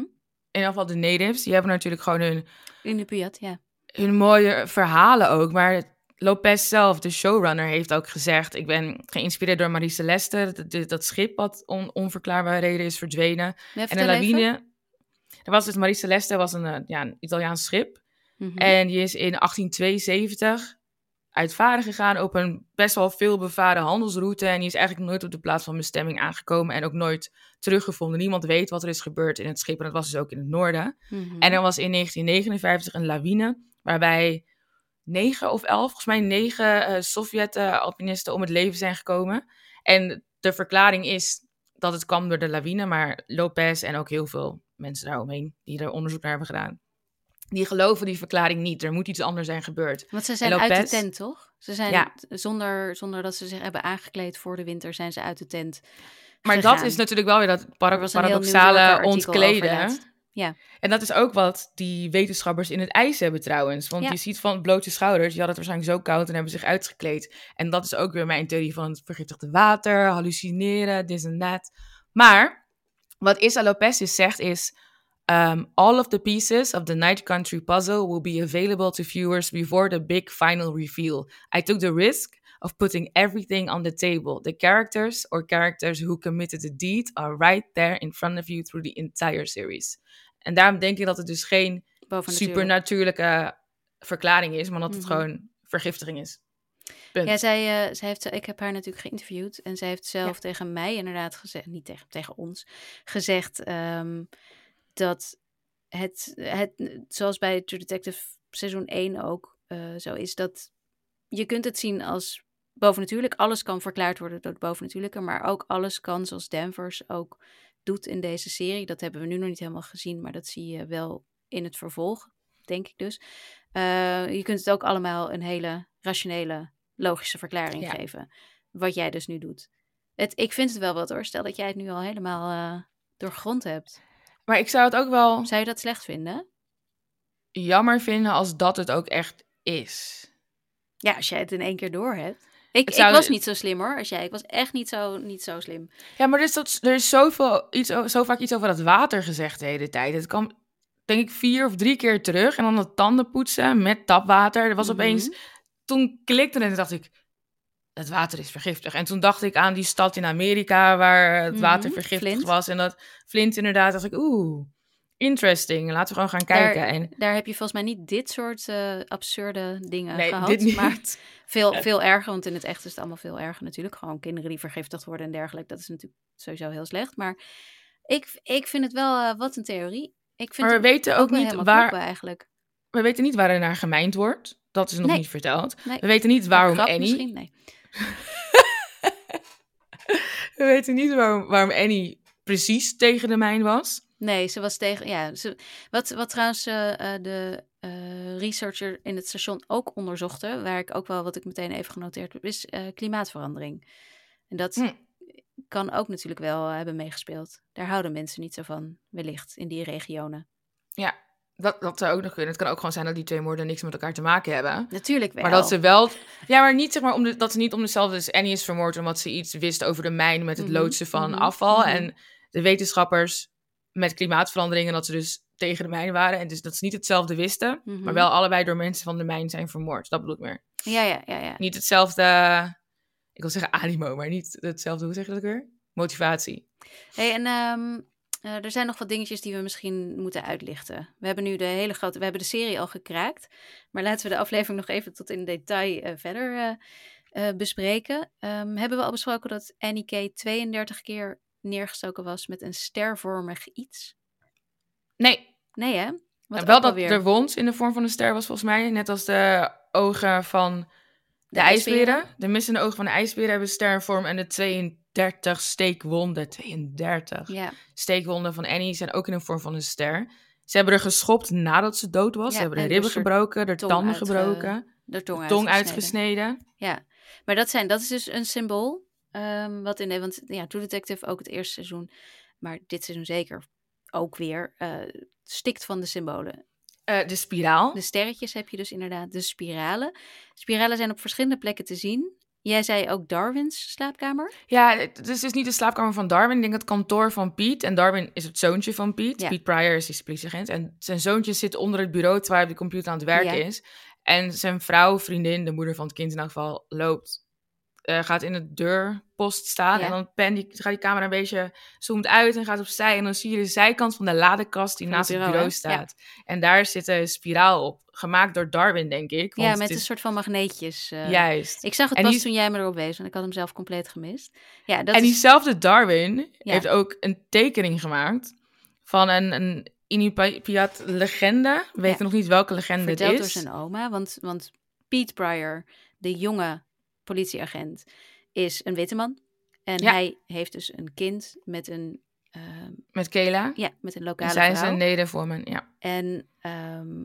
In ieder geval de natives. Die hebben natuurlijk gewoon hun, In de Piat, ja. hun mooie verhalen ook. Maar Lopez zelf, de showrunner, heeft ook gezegd... ik ben geïnspireerd door Marie Celeste. Dat, dat, schip wat on, onverklaarbare reden is verdwenen. En een even. lawine... Er was dus Marie Celeste was een, eh, ja, een Italiaans schip. Mhm. En die is in 1872 uitvaren gegaan op een best wel veel bevaren handelsroute. En die is eigenlijk nooit op de plaats van bestemming aangekomen en ook nooit teruggevonden. Niemand weet wat er is gebeurd in het schip en dat was dus ook in het noorden. Mhm. En er was in 1959 een lawine waarbij negen of elf, volgens mij negen eh Sovjet-alpinisten om het leven zijn gekomen. En de verklaring is dat het kwam door de lawine, maar Lopez en ook heel veel mensen daaromheen die er onderzoek naar hebben gedaan, die geloven die verklaring niet. Er moet iets anders zijn gebeurd. Want ze zijn uit de tent, toch? Ze zijn Ja. zonder, zonder dat ze zich hebben aangekleed voor de winter, zijn ze uit de tent. Maar gegaan. dat is natuurlijk wel weer dat para- paradoxale ontleden. laatst. En dat is ook wat die wetenschappers in het ijs hebben trouwens. Want Ja. je ziet van blote schouders, die hadden het waarschijnlijk zo koud en hebben zich uitgekleed. En dat is ook weer mijn theorie van het vergiftigde water, hallucineren, dit en dat. Maar wat Issa Lopez dus zegt is... um, all of the pieces of the Night Country puzzle will be available to viewers before the big final reveal. I took the risk of putting everything on the table. The characters or characters who committed the deed are right there in front of you through the entire series. En daarom denk ik dat het dus geen supernatuurlijke verklaring is, maar dat het Mhm. gewoon vergiftiging is. Punt. Ja, zij, eh, zij heeft, ik heb haar natuurlijk geïnterviewd en zij heeft zelf tegen mij inderdaad gezegd, niet tegen, tegen ons, gezegd ehm, dat het, het, zoals bij True Detective seizoen 1 ook eh, zo is, dat je kunt het zien als bovennatuurlijk. Alles kan verklaard worden door het bovennatuurlijke, maar ook alles kan, zoals Danvers ook doet in deze serie. Dat hebben we nu nog niet helemaal gezien, maar dat zie je wel in het vervolg, denk ik dus. Eh, je kunt het ook allemaal een hele rationele, logische verklaring Ja. geven. Wat jij dus nu doet. Het, ik vind het wel wat hoor. Stel dat jij het nu al helemaal eh doorgrond hebt. Maar ik zou het ook wel Zou je dat slecht vinden? jammer vinden als dat het ook echt is. Ja, als jij het in één keer door hebt. Ik, Het zou- ik was niet zo slim hoor, als jij. Ik was echt niet zo, niet zo slim. Ja, maar er is, dat, er is zoveel, iets, o- zo vaak iets over dat water gezegd de hele tijd. Het kwam, denk ik, vier of drie keer terug. En dan dat tanden poetsen met tapwater. Er was Mhm. opeens... Toen klikte het en dacht ik... het water is vergiftigd. En toen dacht ik aan die stad in Amerika waar het Mhm, water vergiftigd Flint. was. En dat Flint inderdaad, dacht ik, oeh, interesting. Laten we gewoon gaan kijken. Daar, en daar heb je volgens mij niet dit soort eh, absurde dingen nee, gehad. dit niet. Maar veel, veel erger, want in het echt is het allemaal veel erger natuurlijk. Gewoon kinderen die vergiftigd worden en dergelijke. Dat is natuurlijk sowieso heel slecht. Maar ik, ik vind het wel, eh, wat een theorie. Ik vind Maar we weten ook niet waar, eigenlijk. we weten niet waar er naar gemijnd wordt. Dat is nog Nee. niet verteld. Nee. We weten niet waarom Annie. Misschien, nee. We weten niet waarom, waarom Annie precies tegen de mijn was. Nee, ze was tegen. Ja, ze, wat, wat trouwens eh, eh, de eh, researcher in het station ook onderzochte, waar ik ook wel wat ik meteen even genoteerd heb, is klimaatverandering. En dat Hm. kan ook natuurlijk wel hebben meegespeeld. Daar houden mensen niet zo van, wellicht, in die regionen. Ja, dat, dat zou ook nog kunnen. Het kan ook gewoon zijn dat die twee moorden niks met elkaar te maken hebben. Natuurlijk wel. Maar dat ze wel. Ja, maar niet zeg maar om de, dat ze niet om dezelfde. Dus Annie is vermoord omdat ze iets wist over de mijn met het Mhm, loodsen van mhm, afval. mhm. En de wetenschappers met klimaatverandering. En dat ze dus tegen de mijn waren. En dus dat ze niet hetzelfde wisten. Mhm. Maar wel allebei door mensen van de mijn zijn vermoord. Dat bedoel ik meer. Ja, ja, ja, ja. Niet hetzelfde. Ik wil zeggen animo, maar niet hetzelfde. Hoe zeg je dat ook weer? Motivatie. Hey, en ehm, eh, er zijn nog wat dingetjes die we misschien moeten uitlichten. We hebben nu de hele grote, we hebben de serie al gekraakt, maar laten we de aflevering nog even tot in detail eh, verder eh, bespreken. Ehm, hebben we al besproken dat Annie K 32 keer neergestoken was met een stervormig iets? Nee, Nee hè? Wat en wel dat alweer- de wond in de vorm van een ster was volgens mij. Net als de ogen van de, ijsberen. De missende ogen van de ijsberen hebben stervorm. En de 32 steekwonden, 32 Ja, steekwonden van Annie zijn ook in de vorm van een ster. Ze hebben er geschopt nadat ze dood was. Ja, ze hebben de en ribben dus gebroken, de tong tanden uitge- gebroken, de tong, tong uitgesneden. uitgesneden. Ja, maar dat, zijn, dat is dus een symbool. ehm, wat in de, want ja, True Detective ook het eerste seizoen, maar dit seizoen zeker ook weer, eh, stikt van de symbolen. Eh, de spiraal. De sterretjes heb je dus inderdaad, de spiralen. Spiralen zijn op verschillende plekken te zien. Jij zei ook Darwins slaapkamer. Ja, het is dus niet de slaapkamer van Darwin. Ik denk het kantoor van Piet. En Darwin is het zoontje van Piet. Ja. Piet Pryor is die politieagent. En zijn zoontje zit onder het bureau terwijl hij op de computer aan het werken Ja. is. En zijn vrouw, vriendin, de moeder van het kind in elk geval, loopt. Eh, gaat in de deurpost staan. Ja. En dan pen die, gaat die camera een beetje zoomt uit en gaat opzij. En dan zie je de zijkant van de ladekast die Van naast het bureau, bureau hè? Ja. staat. En daar zit een spiraal op. Gemaakt door Darwin, denk ik. Want ja, met een soort van magneetjes. eh. juist. Ik zag het En pas die- toen jij me erop wees, want ik had hem zelf compleet gemist. Ja, dat en is... diezelfde Darwin Ja. heeft ook een tekening gemaakt van een, een Inupiat legende. We weten nog niet welke legende verteld het door is. zijn oma. Want, want Pete Pryor, de jonge politieagent, is een witte man. En Ja. hij heeft dus een kind met een, ehm, Met Kela. ja, met een En lokale zij vrouw. zijn nedervormen, ja. En ehm,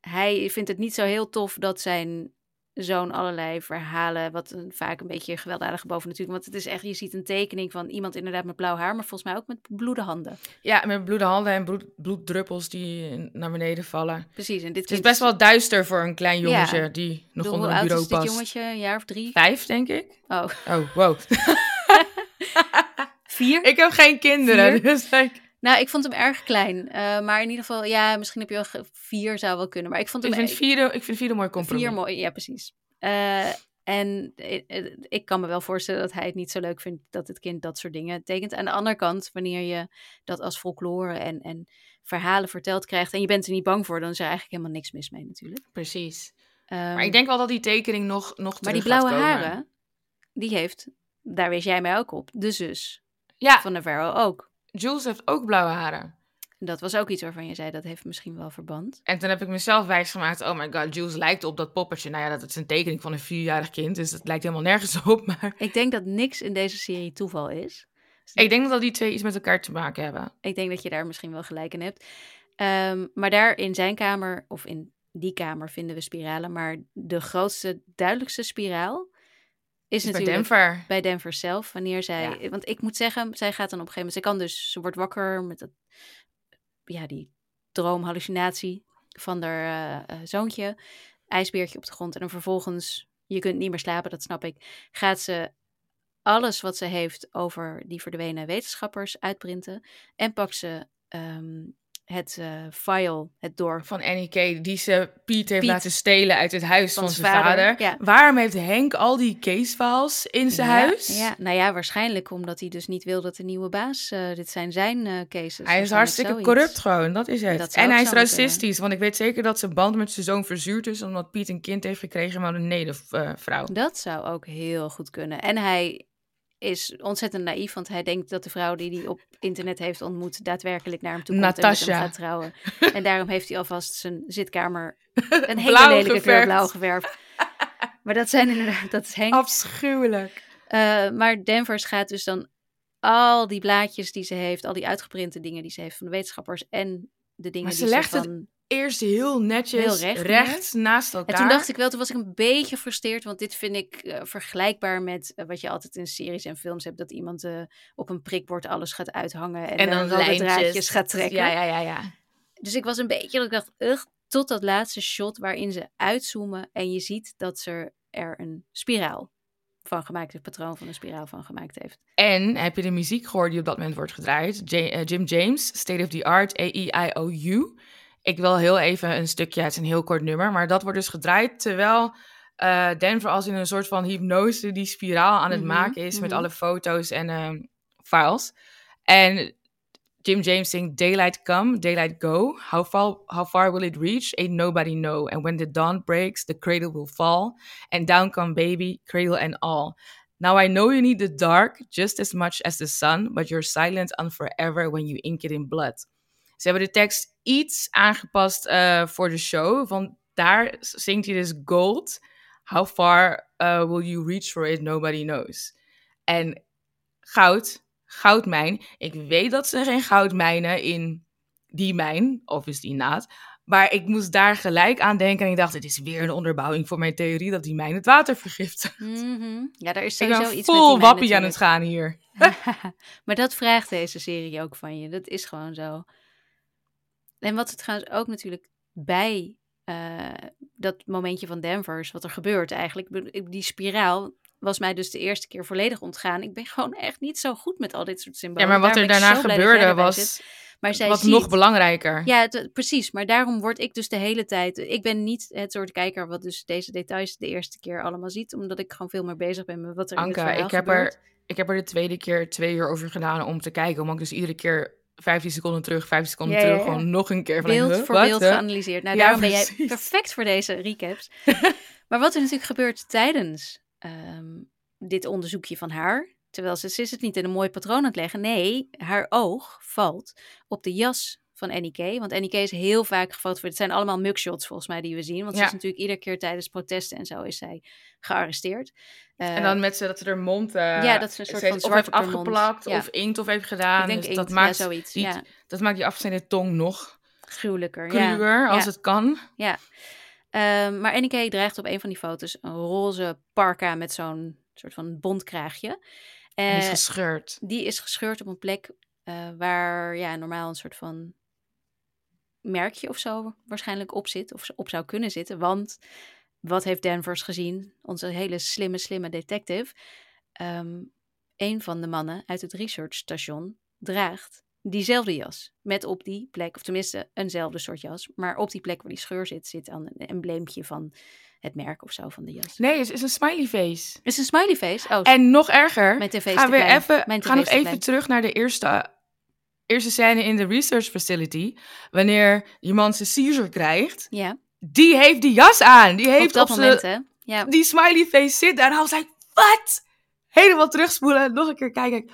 hij vindt het niet zo heel tof dat zijn zo'n allerlei verhalen, wat een, vaak een beetje gewelddadig boven natuurlijk. Want het is echt, je ziet een tekening van iemand inderdaad met blauw haar, maar volgens mij ook met bloede handen. Ja, met bloede handen en bloed, bloeddruppels die naar beneden vallen. Precies. En dit Het is best wel duister voor een klein Ja. jongetje die nog onder hoe een oud bureau is dit past. jongetje? Een jaar of drie? Vijf, denk ik. Oh, Oh, wow. vier? ik heb geen kinderen, Vier? dus ik, Nou, ik vond hem erg klein. Eh, maar in ieder geval, ja, misschien heb je wel vier zou wel kunnen. Maar ik vond hem ik vind e- vierde, ik vind vierde een mooi compromis. vier mooi. Ja, precies. Eh, en eh, ik kan me wel voorstellen dat hij het niet zo leuk vindt dat het kind dat soort dingen tekent. Aan de andere kant, wanneer je dat als folklore en, en verhalen verteld krijgt en je bent er niet bang voor, dan is er eigenlijk helemaal niks mis mee natuurlijk. Precies. Ehm, Maar ik denk wel dat die tekening nog, nog maar die blauwe haren, die heeft, daar wees jij mij ook op, de zus Ja, van Navarro ook. Jules heeft ook blauwe haren. Dat was ook iets waarvan je zei, dat heeft misschien wel verband. En toen heb ik mezelf wijsgemaakt, oh my god, Jules lijkt op dat poppetje. Nou ja, dat is een tekening van een vierjarig kind, dus dat lijkt helemaal nergens op. Maar Ik denk dat niks in deze serie toeval is. ik denk dat die twee iets met elkaar te maken hebben. Ik denk dat je daar misschien wel gelijk in hebt. Ehm, maar daar in zijn kamer, of in die kamer, vinden we spiralen. Maar de grootste, duidelijkste spiraal is Dus bij natuurlijk Denver. bij Denver zelf. Wanneer zij. Want ik moet zeggen, zij gaat dan op een gegeven moment. Zij kan dus, ze wordt wakker met dat, ja, die droomhallucinatie van haar eh, eh, zoontje. IJsbeertje op de grond. En dan vervolgens, je kunt niet meer slapen, dat snap ik. Gaat ze alles wat ze heeft over die verdwenen wetenschappers uitprinten. En pakt ze ehm, het eh, file, het door. Van Annie K. die ze Piet heeft Piet. laten stelen uit het huis van, Van zijn vader. vader, ja. Waarom heeft Henk al die casefiles in zijn Ja, huis? Ja, nou ja, waarschijnlijk omdat hij dus niet wil dat de nieuwe baas, eh, dit zijn zijn eh, cases. Hij is hartstikke zoiets. corrupt gewoon, dat is het. Dat en hij is kunnen. racistisch, want ik weet zeker dat zijn band met zijn zoon verzuurd is... omdat Piet een kind heeft gekregen met een nedervrouw. Dat zou ook heel goed kunnen. En hij is ontzettend naïef, want hij denkt dat de vrouw die hij op internet heeft ontmoet daadwerkelijk naar hem toe komt en met Natasha. hem gaat trouwen. en daarom heeft hij alvast zijn zitkamer een hele lelijke kleur blauw geverfd. maar dat zijn inderdaad, dat is Henk. Afschuwelijk. Eh, maar Danvers gaat dus dan al die blaadjes die ze heeft, al die uitgeprinte dingen die ze heeft van de wetenschappers en de dingen Maar ze die legt ze van... Eerst heel netjes, Heel recht recht, naast elkaar. En toen dacht ik wel, toen was ik een beetje gefrustreerd, want dit vind ik eh, vergelijkbaar met eh, wat je altijd in series en films hebt, dat iemand eh, op een prikbord alles gaat uithangen en, En dan, lijntjes. draadjes gaat trekken. Ja, ja, ja, ja. Dus ik was een beetje, dat ik dacht, ugh, tot dat laatste shot waarin ze uitzoomen en je ziet dat ze er een spiraal van gemaakt heeft, patroon van een spiraal van gemaakt heeft. En heb je de muziek gehoord die op dat moment wordt gedraaid? J- Jim James, State of the Art, A-E-I-O-U. Ik wil heel even een stukje, het is een heel kort nummer, maar dat wordt dus gedraaid terwijl eh, Denver als in een soort van hypnose die spiraal aan het Mhm, maken is met mhm. alle foto's en ehm, files. En Jim James zingt Daylight come, daylight go. How far, how far will it reach? Ain't nobody know. And when the dawn breaks, the cradle will fall. And down come baby, cradle and all. Now I know you need the dark just as much as the sun, but you're silent on forever when you ink it in blood. Ze hebben de tekst iets aangepast eh, voor de show, want daar zingt hij dus gold. How far uh, will you reach for it? Nobody knows. En goud, goudmijn. Ik weet dat ze geen goud mijnen in die mijn, obviously not. Maar ik moest daar gelijk aan denken en ik dacht, het is weer een onderbouwing voor mijn theorie dat die mijn het water vergiftigt. Mhm. Ja, daar is sowieso iets met vol die mijn wappie aan het gaan hier. maar dat vraagt deze serie ook van je. Dat is gewoon zo. En wat er trouwens ook natuurlijk bij eh, dat momentje van Danvers, wat er gebeurt eigenlijk. Die spiraal was mij dus de eerste keer volledig ontgaan. Ik ben gewoon echt niet zo goed met al dit soort Ja, symbolen. maar wat er Daarom daarna gebeurde was. Maar zij wat ziet, nog belangrijker. Ja, het- precies. Maar daarom word ik dus de hele tijd... Ik ben niet het soort kijker wat dus deze details de eerste keer allemaal ziet. Omdat ik gewoon veel meer bezig ben met wat er in het verhaal ik heb, gebeurt. er, ik heb er de tweede keer twee uur over gedaan om te kijken. Omdat ik dus iedere keer 15 seconden terug, 15 seconden Ja, terug, ja. gewoon nog een keer van beeld voor wat, beeld huh? geanalyseerd. Nou, Ja, daarom ben jij perfect voor deze recaps. maar wat er natuurlijk gebeurt tijdens ehm, dit onderzoekje van haar, terwijl ze, ze is het niet in een mooi patroon aan het leggen. Nee, haar oog valt op de jas van Annie K. Want Annie K is heel vaak gefotografeerd. Het zijn allemaal mugshots volgens mij die we zien. Want ze Ja. is natuurlijk iedere keer tijdens protesten en zo is zij gearresteerd. Eh, En dan met ze dat ze er mond eh, Ja, dat ze een soort ze van of zwart heeft afgeplakt Ja. of inkt of heeft gedaan. dus inkt, dat, maakt ja, zoiets. die, ja, dat maakt die afgesneden tong nog gruwelijker. ja. cruwer als Ja. het kan. Ehm, maar Annie K draagt op een van die foto's een roze parka met zo'n soort van bondkraagje. En die is Eh, gescheurd. die is gescheurd op een plek eh, waar ja, normaal een soort van merkje of zo waarschijnlijk op zit. Of op zou kunnen zitten. Want wat heeft Danvers gezien? Onze hele slimme, slimme detective. Ehm, een van de mannen uit het researchstation draagt diezelfde jas. Met op die plek, of tenminste eenzelfde soort jas. Maar op die plek waar die scheur zit, zit dan een embleempje van het merk of zo van de jas. Nee, het is een smiley face. Is een smiley face? Oh, En nog erger, mijn tv is ga te weer even, Mijn nog even terug naar de eerste, eerste scène in de research facility. Wanneer die man zijn seizure krijgt. Ja, Die heeft die jas aan. Die heeft op dat moment hè. Ja, die smiley face zit daar. En hij zei, wat? Helemaal terugspoelen, nog een keer kijken.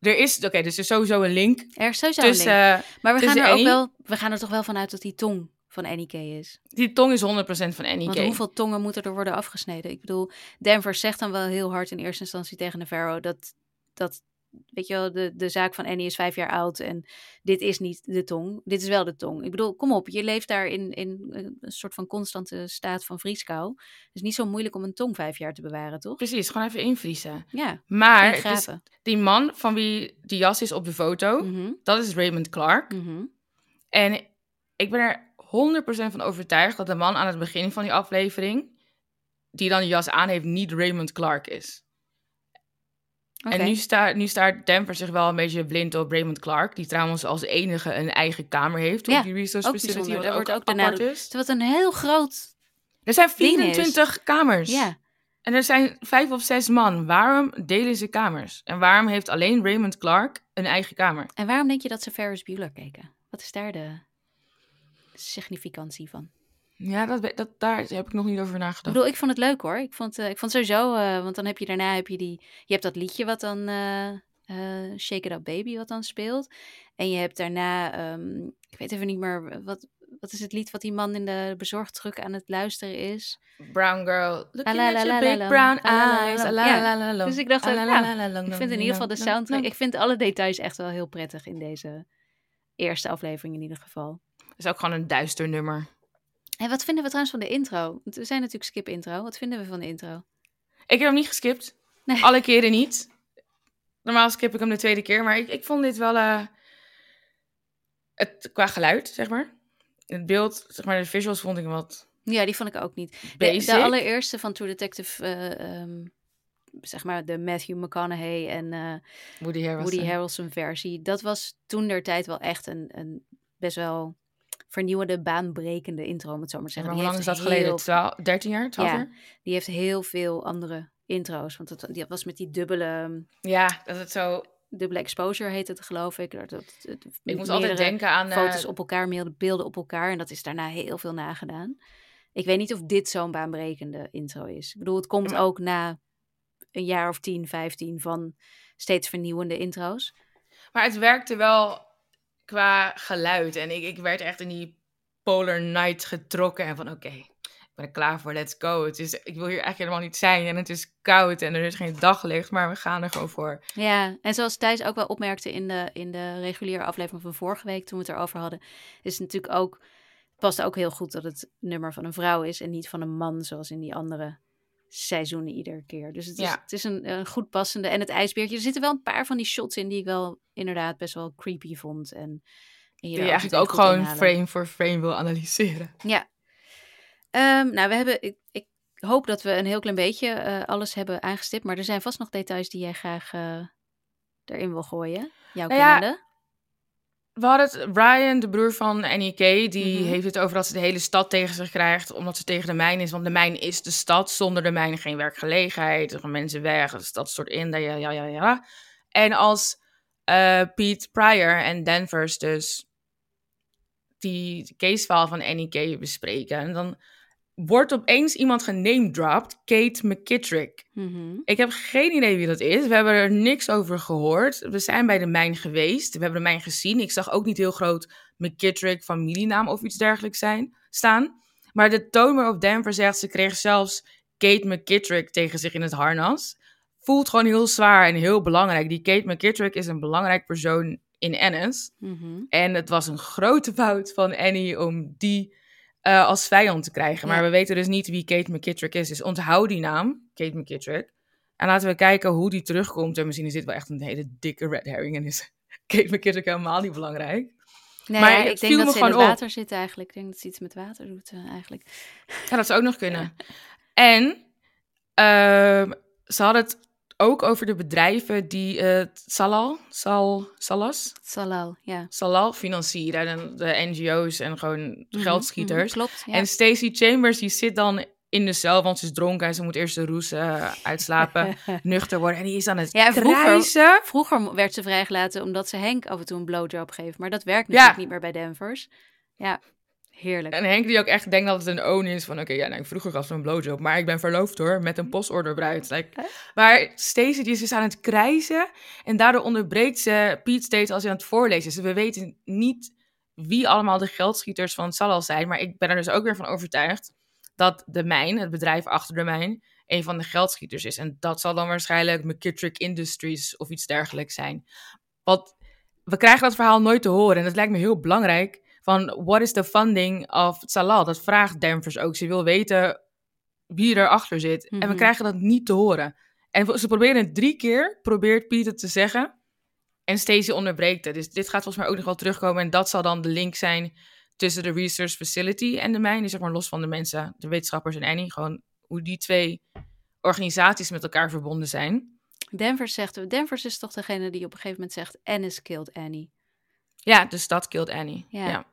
Er is, oké, dus er is sowieso een link er is sowieso een link. Maar we gaan, er ook wel, we gaan er toch wel vanuit dat die tong van Annie K is. die tong is 100% van Annie Want K. hoeveel tongen moeten er worden afgesneden? Ik bedoel, Danvers zegt dan wel heel hard in eerste instantie tegen Navarro dat, dat weet je wel, de, de zaak van Annie is vijf jaar oud en dit is niet de tong. Dit is wel de tong. Ik bedoel, kom op, je leeft daar in, in een soort van constante staat van vrieskou. Het is niet zo moeilijk om een tong vijf jaar te bewaren, toch? Precies, gewoon even invriezen. Ja, Maar dus die man van wie die jas is op de foto, Mhm, dat is Raymond Clark. mhm. En ik ben er 100% van overtuigd dat de man aan het begin van die aflevering, die dan die jas aan heeft, niet Raymond Clark is. En nu, staat nu staat Denver zich wel een beetje blind op Raymond Clark, die trouwens als enige een eigen kamer heeft Ja, op die research ook facility. wat wordt ook apart is. Wat een heel groot... Er zijn ding is. 24 kamers. Ja, En er zijn vijf of zes man. Waarom delen ze kamers? En waarom heeft alleen Raymond Clark een eigen kamer? en waarom denk je dat ze Ferris Bueller keken? Wat is daar de significantie van? Ja, dat, dat, daar heb ik nog niet over Ik nagedacht. bedoel, ik vond het leuk hoor. Ik vond, eh, ik vond sowieso, eh, want dan heb je daarna heb je die, je hebt dat liedje wat dan eh, Shake It Up Baby wat dan speelt, en je hebt daarna, ehm, ik weet even niet meer wat, wat is het lied wat die man in de bezorgdruk aan het luisteren is. Brown girl, looking La at your big brown eyes. Ja. Dus ik dacht ook, nou, Ik vind in ieder geval de soundtrack, ik vind alle details echt wel heel prettig in deze eerste aflevering in ieder geval. Het is ook gewoon een duister nummer. En wat vinden we trouwens van de intro? Want we zijn natuurlijk skip intro. Wat vinden we van de intro? Ik heb hem niet geskipt. Nee. Alle keren niet. Normaal skip ik hem de tweede keer, maar ik, ik vond dit wel... eh, het, qua geluid, zeg maar. Het beeld, zeg maar, de visuals vond ik wat Ja, die vond ik ook niet. De, allereerste van True Detective, eh, ehm, zeg maar de Matthew McConaughey en eh, Woody Harrelson. Woody Harrelson versie. Dat was toen der tijd wel echt een, een best wel vernieuwende, baanbrekende intro, om het zo maar te zeggen. maar, hoe lang is dat heel geleden? 12, 13 jaar? 12 Ja. jaar? Die heeft heel veel andere intro's. Want dat, die was met die dubbele, Ja, dat het zo... dubbele exposure heet het, geloof ik. Dat, dat, dat- Ik moest meerdere altijd denken aan... eh, foto's op elkaar, meerdere beelden op elkaar. En dat is daarna heel veel nagedaan. Ik weet niet of dit zo'n baanbrekende intro is. Ik bedoel, het komt maar- ook na een jaar of 10, 15 van steeds vernieuwende intro's. Maar het werkte wel qua geluid. En ik, ik werd echt in die Polar Night getrokken. En van oké, ik ben er klaar voor, let's go. Het is, ik wil hier eigenlijk helemaal niet zijn. En het is koud en er is geen daglicht. Maar we gaan er gewoon voor. Ja, en zoals Thijs ook wel opmerkte in de, in de reguliere aflevering van vorige week, toen we het erover hadden, is het natuurlijk ook, past ook heel goed dat het nummer van een vrouw is en niet van een man, zoals in die andere seizoenen iedere keer. Dus het is, Ja. het is een, een goed passende. En het ijsbeertje, er zitten wel een paar van die shots in die ik wel inderdaad best wel creepy vond. En, en Die je je eigenlijk ook gewoon inhalen. frame voor frame wil analyseren. Ja. Ehm, nou, we hebben. Ik, ik hoop dat we een heel klein beetje eh, alles hebben aangestipt. Maar er zijn vast nog details die jij graag eh, erin wil gooien. Jouw Nou ja. We hadden het, Brian, de broer van Annie K, die Mhm. heeft het over dat ze de hele stad tegen zich krijgt, omdat ze tegen de mijn is. Want de mijn is de stad, zonder de mijn geen werkgelegenheid, er gaan mensen weg, de stad stort in, ja, ja, ja, ja. En als eh, Pete Pryor en Danvers dus die casefile van Annie K bespreken, en dan wordt opeens iemand genamedropped, Kate McKittrick. Mhm. Ik heb geen idee wie dat is. We hebben er niks over gehoord. We zijn bij de mijn geweest. We hebben de mijn gezien. Ik zag ook niet heel groot McKittrick familienaam of iets dergelijks zijn, staan. Maar de toon waarop Denver zegt, ze kreeg zelfs Kate McKittrick tegen zich in het harnas, voelt gewoon heel zwaar en heel belangrijk. Die Kate McKittrick is een belangrijk persoon in Ennis. Mhm. En het was een grote fout van Annie om die eh, als vijand te krijgen. Maar Ja. we weten dus niet wie Kate McKittrick is. Dus onthoud die naam, Kate McKittrick. En laten we kijken hoe die terugkomt. En misschien is dit wel echt een hele dikke red herring. En is Kate McKittrick helemaal niet belangrijk. Nee, Maar ik denk dat ze in het op. water zit eigenlijk. Ik denk dat ze iets met water doet eh, eigenlijk. Ja, dat zou ook nog kunnen. En ehm, ze hadden het ook over de bedrijven die eh Salal, Sal, Salas, Salal, ja. Salal financieren. En de NGO's en gewoon Mhm, geldschieters. klopt, ja. En Stacey Chambers die zit dan in de cel, want ze is dronken en ze moet eerst de roes eh, uitslapen, nuchter worden. En die is aan het Ja, vroeger-. Vroeger werd ze vrijgelaten omdat ze Henk af en toe een blowjob geeft. Maar dat werkt Ja. natuurlijk niet meer bij Denvers. Ja, heerlijk. En Henk die ook echt denkt dat het een own is van, oké, ja, nou, vroeger gaf ze een blowjob, maar ik ben verloofd hoor, met een postorderbruid. Like, maar Stacey die is dus aan het krijzen en daardoor onderbreekt ze Pete steeds als hij aan het voorlezen is. Dus we weten niet wie allemaal de geldschieters van Salal zijn, maar ik ben er dus ook weer van overtuigd dat de mijn, het bedrijf achter de mijn, een van de geldschieters is. En dat zal dan waarschijnlijk McKittrick Industries of iets dergelijks zijn. Want we krijgen dat verhaal nooit te horen en dat lijkt me heel belangrijk van what is the funding of Salal? Dat vraagt Danvers ook. Ze wil weten wie erachter zit. En we Mhm. krijgen dat niet te horen. En ze proberen het drie keer, probeert Pieter te zeggen. En Stacey onderbreekt het. Dus dit gaat volgens mij ook nog wel terugkomen. En dat zal dan de link zijn tussen de research facility en de mijn. Dus zeg maar los van de mensen, de wetenschappers en Annie. Gewoon hoe die twee organisaties met elkaar verbonden zijn. Danvers zegt, Danvers is toch degene die op een gegeven moment zegt, Annis killed Annie. Ja, de stad killed Annie. Ja. Ja.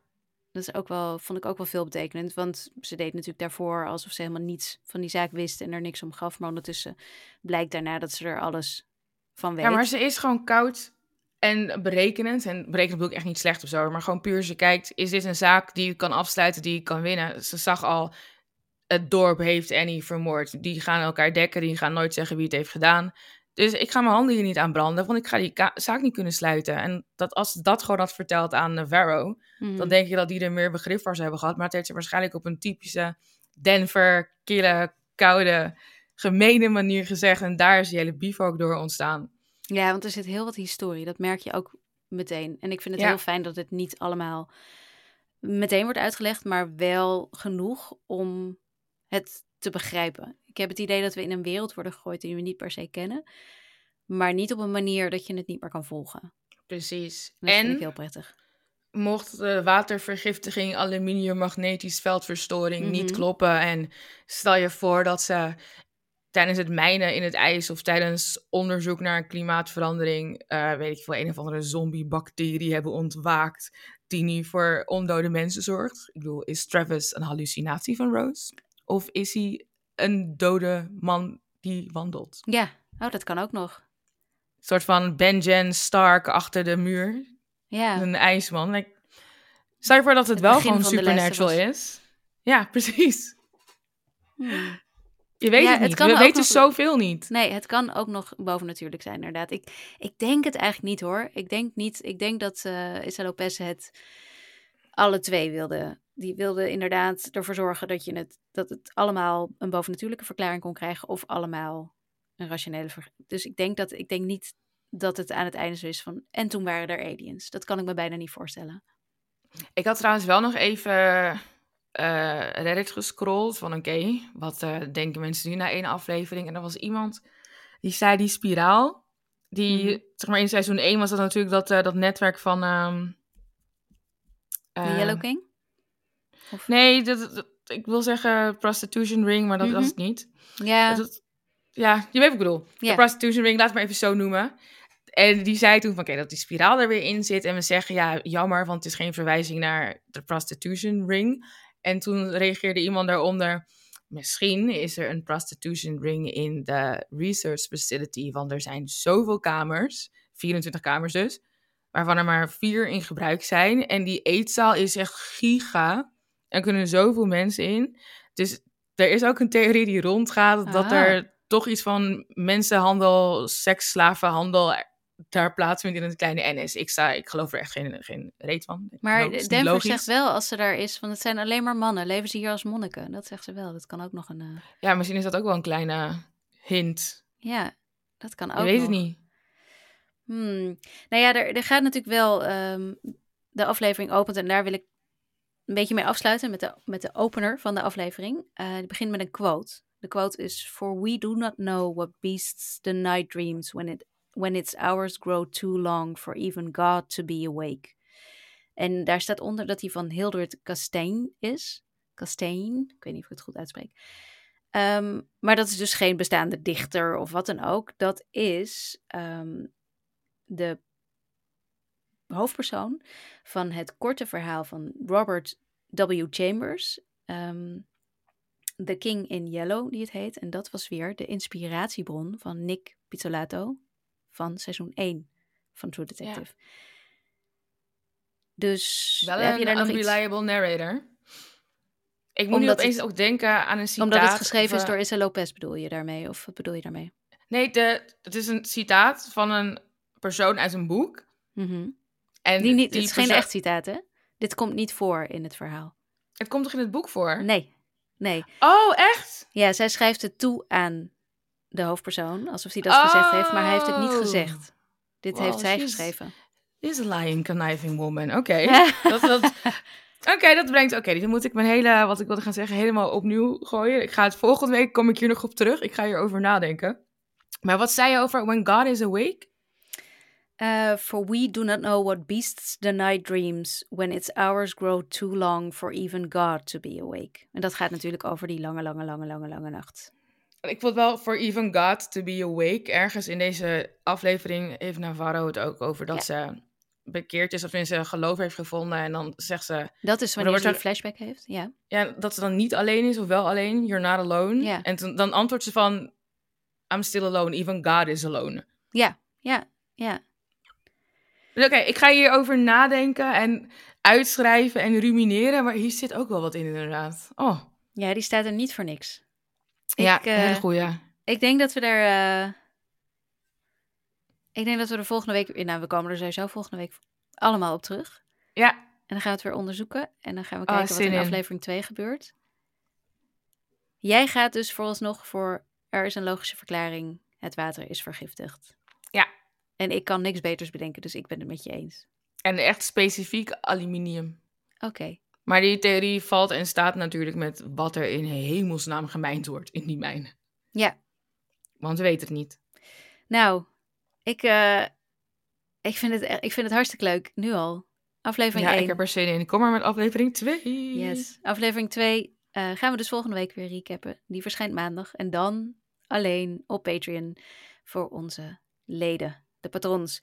Dat is ook wel, vond ik ook wel veelbetekenend, want ze deed natuurlijk daarvoor alsof ze helemaal niets van die zaak wist en er niks om gaf. Maar ondertussen blijkt daarna dat ze er alles van weet. Ja, maar ze is gewoon koud en berekenend. En berekenend bedoel ik echt niet slecht of zo, maar gewoon puur ze kijkt, is dit een zaak die ik kan afsluiten, die ik kan winnen? Ze zag al, het dorp heeft Annie vermoord. Die gaan elkaar dekken, die gaan nooit zeggen wie het heeft gedaan. Dus ik ga mijn handen hier niet aan branden, want ik ga die zaak niet kunnen sluiten. En dat, als dat gewoon had verteld aan Navarro, Mhm. dan denk je dat die er meer begrip voor zou hebben gehad. Maar het heeft ze waarschijnlijk op een typische Denver, kille, koude, gemene manier gezegd. En daar is die hele beef ook door ontstaan. Ja, want er zit heel wat historie. Dat merk je ook meteen. En ik vind het Ja. heel fijn dat het niet allemaal meteen wordt uitgelegd, maar wel genoeg om het te begrijpen. Ik heb het idee dat we in een wereld worden gegooid die we niet per se kennen, maar niet op een manier dat je het niet meer kan volgen. Precies. Dat vind ik En heel prettig. mocht de watervergiftiging, aluminium, magnetisch veldverstoring niet Mhm. kloppen. En stel je voor dat ze tijdens het mijnen in het ijs of tijdens onderzoek naar klimaatverandering, eh, weet ik veel, een of andere zombiebacterie hebben ontwaakt. Die nu voor ondode mensen zorgt. Ik bedoel, is Travis een hallucinatie van Rose? Of is hij een dode man die wandelt? Ja, oh, dat kan ook nog. Een soort van Benjen Stark achter de muur. Ja, Een ijsman. Like, stel je voor dat het, Het wel gewoon supernatural is. Ja, precies. Hmm. Je weet Ja, het niet. We weten nog- zoveel niet. Nee, het kan ook nog bovennatuurlijk zijn, inderdaad. Ik, ik denk het eigenlijk niet hoor. Ik denk niet. Ik denk dat eh Issa Lopez het alle twee wilde. Die wilde inderdaad ervoor zorgen dat je het dat het allemaal een bovennatuurlijke verklaring kon krijgen of allemaal een rationele verklaring. Dus ik denk dat ik denk niet dat het aan het einde zo is van en toen waren er aliens. Dat kan ik me bijna niet voorstellen. Ik had trouwens wel nog even eh, Reddit gescrolld van oké, wat eh, denken mensen nu na één aflevering? En er was iemand die zei die spiraal, die, Mhm. zeg maar in seizoen 1 was dat natuurlijk dat, eh, dat netwerk van... ehm, De eh, Yellow King? Of- Nee, dat, dat- ik wil zeggen prostitution ring, maar dat was Mhm. het niet. Ja, Dat- ja, je weet wat ik bedoel. Ja. De prostitution ring, laat het maar even zo noemen. En die zei toen van, oké, dat die spiraal er weer in zit. En we zeggen, ja, jammer, want het is geen verwijzing naar de prostitution ring. En toen reageerde iemand daaronder, misschien is er een prostitution ring in de research facility. Want er zijn zoveel kamers, 24 kamers dus, waarvan er maar vier in gebruik zijn. En die eetzaal is echt giga. Er kunnen zoveel mensen in. Dus er is ook een theorie die rondgaat dat Ah. er toch iets van mensenhandel, seksslavenhandel daar plaatsvindt in het kleine NS. Ik, sta, ik geloof er echt geen, geen reet van. maar niet Denver logisch. zegt wel als ze daar is, want het zijn alleen maar mannen. Leven ze hier als monniken? Dat zegt ze wel. Dat kan ook nog een. eh, Ja, misschien is dat ook wel een kleine hint. Ja, dat kan ook. Je weet het niet. Hmm. Nou ja, er, er gaat natuurlijk wel. ehm, de aflevering opent en daar wil ik een beetje mee afsluiten met de, met de opener van de aflevering. Eh die begint met een quote. De quote is: For we do not know what beasts the night dreams when, it, when its hours grow too long for even God to be awake. En daar staat onder dat hij van Hildred Castaigne is. Castaigne, ik weet niet of ik het goed uitspreek. Ehm, maar dat is dus geen bestaande dichter of wat dan ook. Dat is ehm, de hoofdpersoon van het korte verhaal van Robert W. Chambers. ehm, The King in Yellow, die het heet. En dat was weer de inspiratiebron van Nick Pizzolato van seizoen 1 van True Detective. Dus Wel heb je daar een nog narrator. Ik moet nu opeens het- ook denken aan een citaat. Omdat het geschreven is door Issa Lopez, bedoel je daarmee? Of wat bedoel je daarmee? Nee, de, het is een citaat van een persoon uit een boek. Mhm. En Die niet, die het is geen echt citaat, hè? Dit komt niet voor in het verhaal. Het komt toch in het boek voor? Nee, nee. Oh, echt? Ja, zij schrijft het toe aan de hoofdpersoon, alsof hij dat gezegd heeft, maar hij heeft het niet Oh. gezegd. Dit Wow, heeft zij geschreven. This is a lying, conniving woman. Oké. Dat, dat, Oké, dat brengt... Oké, dan moet ik mijn hele, wat ik wilde gaan zeggen, helemaal opnieuw gooien. Ik ga het volgende week, kom ik hier nog op terug. Ik ga hierover nadenken. Maar wat zei je over When God is Awake? Uh, for we do not know what beasts the night dreams when its hours grow too long for even God to be awake. En dat gaat natuurlijk over die lange, lange, lange, lange, lange nacht. ik vond wel voor Even God to be awake. Ergens in deze aflevering heeft Navarro het ook over dat ze bekeerd is of in zijn geloof heeft gevonden. En dan zegt ze... Dat is wanneer ze een flashback heeft, ja. Ja, dat ze dan niet alleen is of wel alleen. You're not alone. Ja. En toen, dan antwoordt ze van... I'm still alone. Even God is alone. Ja, ja, ja. Dus Oké, ik ga hierover nadenken en uitschrijven en rumineren. Maar hier zit ook wel wat in inderdaad. Oh. Ja, die staat er niet voor niks. Ja, ik, eh, hele goeie. Ik denk dat we er... eh, ik denk dat we er volgende week... Nou, we komen er sowieso volgende week allemaal op terug. Ja, En dan gaan we het weer onderzoeken. En dan gaan we Ah, kijken wat in in. aflevering 2 gebeurt. Jij gaat dus vooralsnog voor... Er is een logische verklaring. Het water is vergiftigd. En ik kan niks beters bedenken, dus ik ben het met je eens. en echt specifiek aluminium. Oké. Maar die theorie valt en staat natuurlijk met wat er in hemelsnaam gemijnd wordt in die mijn. Ja. Want we weten het niet. Nou, ik, eh, ik, vind het, e- ik vind het hartstikke leuk. Nu al. Aflevering Ja, 1. ik heb er zin in. Kom maar met aflevering 2. Yes. Aflevering 2 eh, gaan we dus volgende week weer recappen. Die verschijnt maandag. En dan alleen op Patreon voor onze leden, de patrons.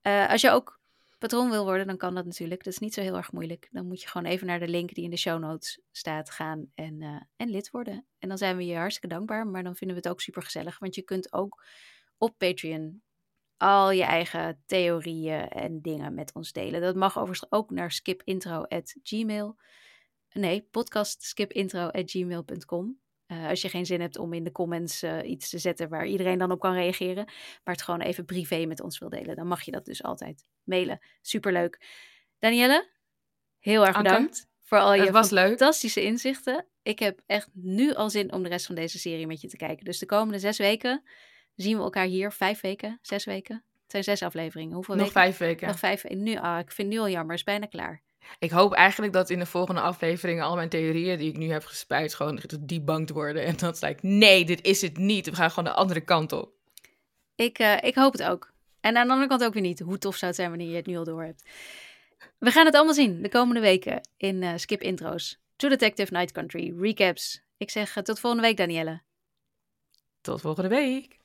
Eh, als je ook patroon wil worden, dan kan dat natuurlijk. Dat is niet zo heel erg moeilijk. Dan moet je gewoon even naar de link die in de show notes staat gaan en, eh, en lid worden. En dan zijn we je hartstikke dankbaar. Maar dan vinden we het ook super gezellig. Want je kunt ook op Patreon al je eigen theorieën en dingen met ons delen. Dat mag overigens ook naar skipintro@gmail. Nee, podcastskipintro@gmail.com. Eh als je geen zin hebt om in de comments eh, iets te zetten waar iedereen dan op kan reageren, maar het gewoon even privé met ons wil delen, dan mag je dat dus altijd mailen. Superleuk. Danielle, heel erg Anke, bedankt voor al je leuk. fantastische inzichten. Ik heb echt nu al zin om de rest van deze serie met je te kijken. Dus de komende zes weken zien we elkaar hier. Vijf weken, zes weken. Het zijn zes afleveringen. Hoeveel Nog weken? vijf weken. Nog vijf. Nu, ah, ik vind nu al jammer. is bijna klaar. Ik hoop eigenlijk dat in de volgende afleveringen al mijn theorieën die ik nu heb gespuit gewoon debunked worden. En dat is like, nee, dit is het niet. We gaan gewoon de andere kant op. Ik, eh, ik hoop het ook. En aan de andere kant ook weer niet. Hoe tof zou het zijn wanneer je het nu al door hebt. We gaan het allemaal zien de komende weken in eh, Skip Intro's. True Detective Night Country Recaps. Ik zeg eh, tot volgende week, Danielle. Tot volgende week.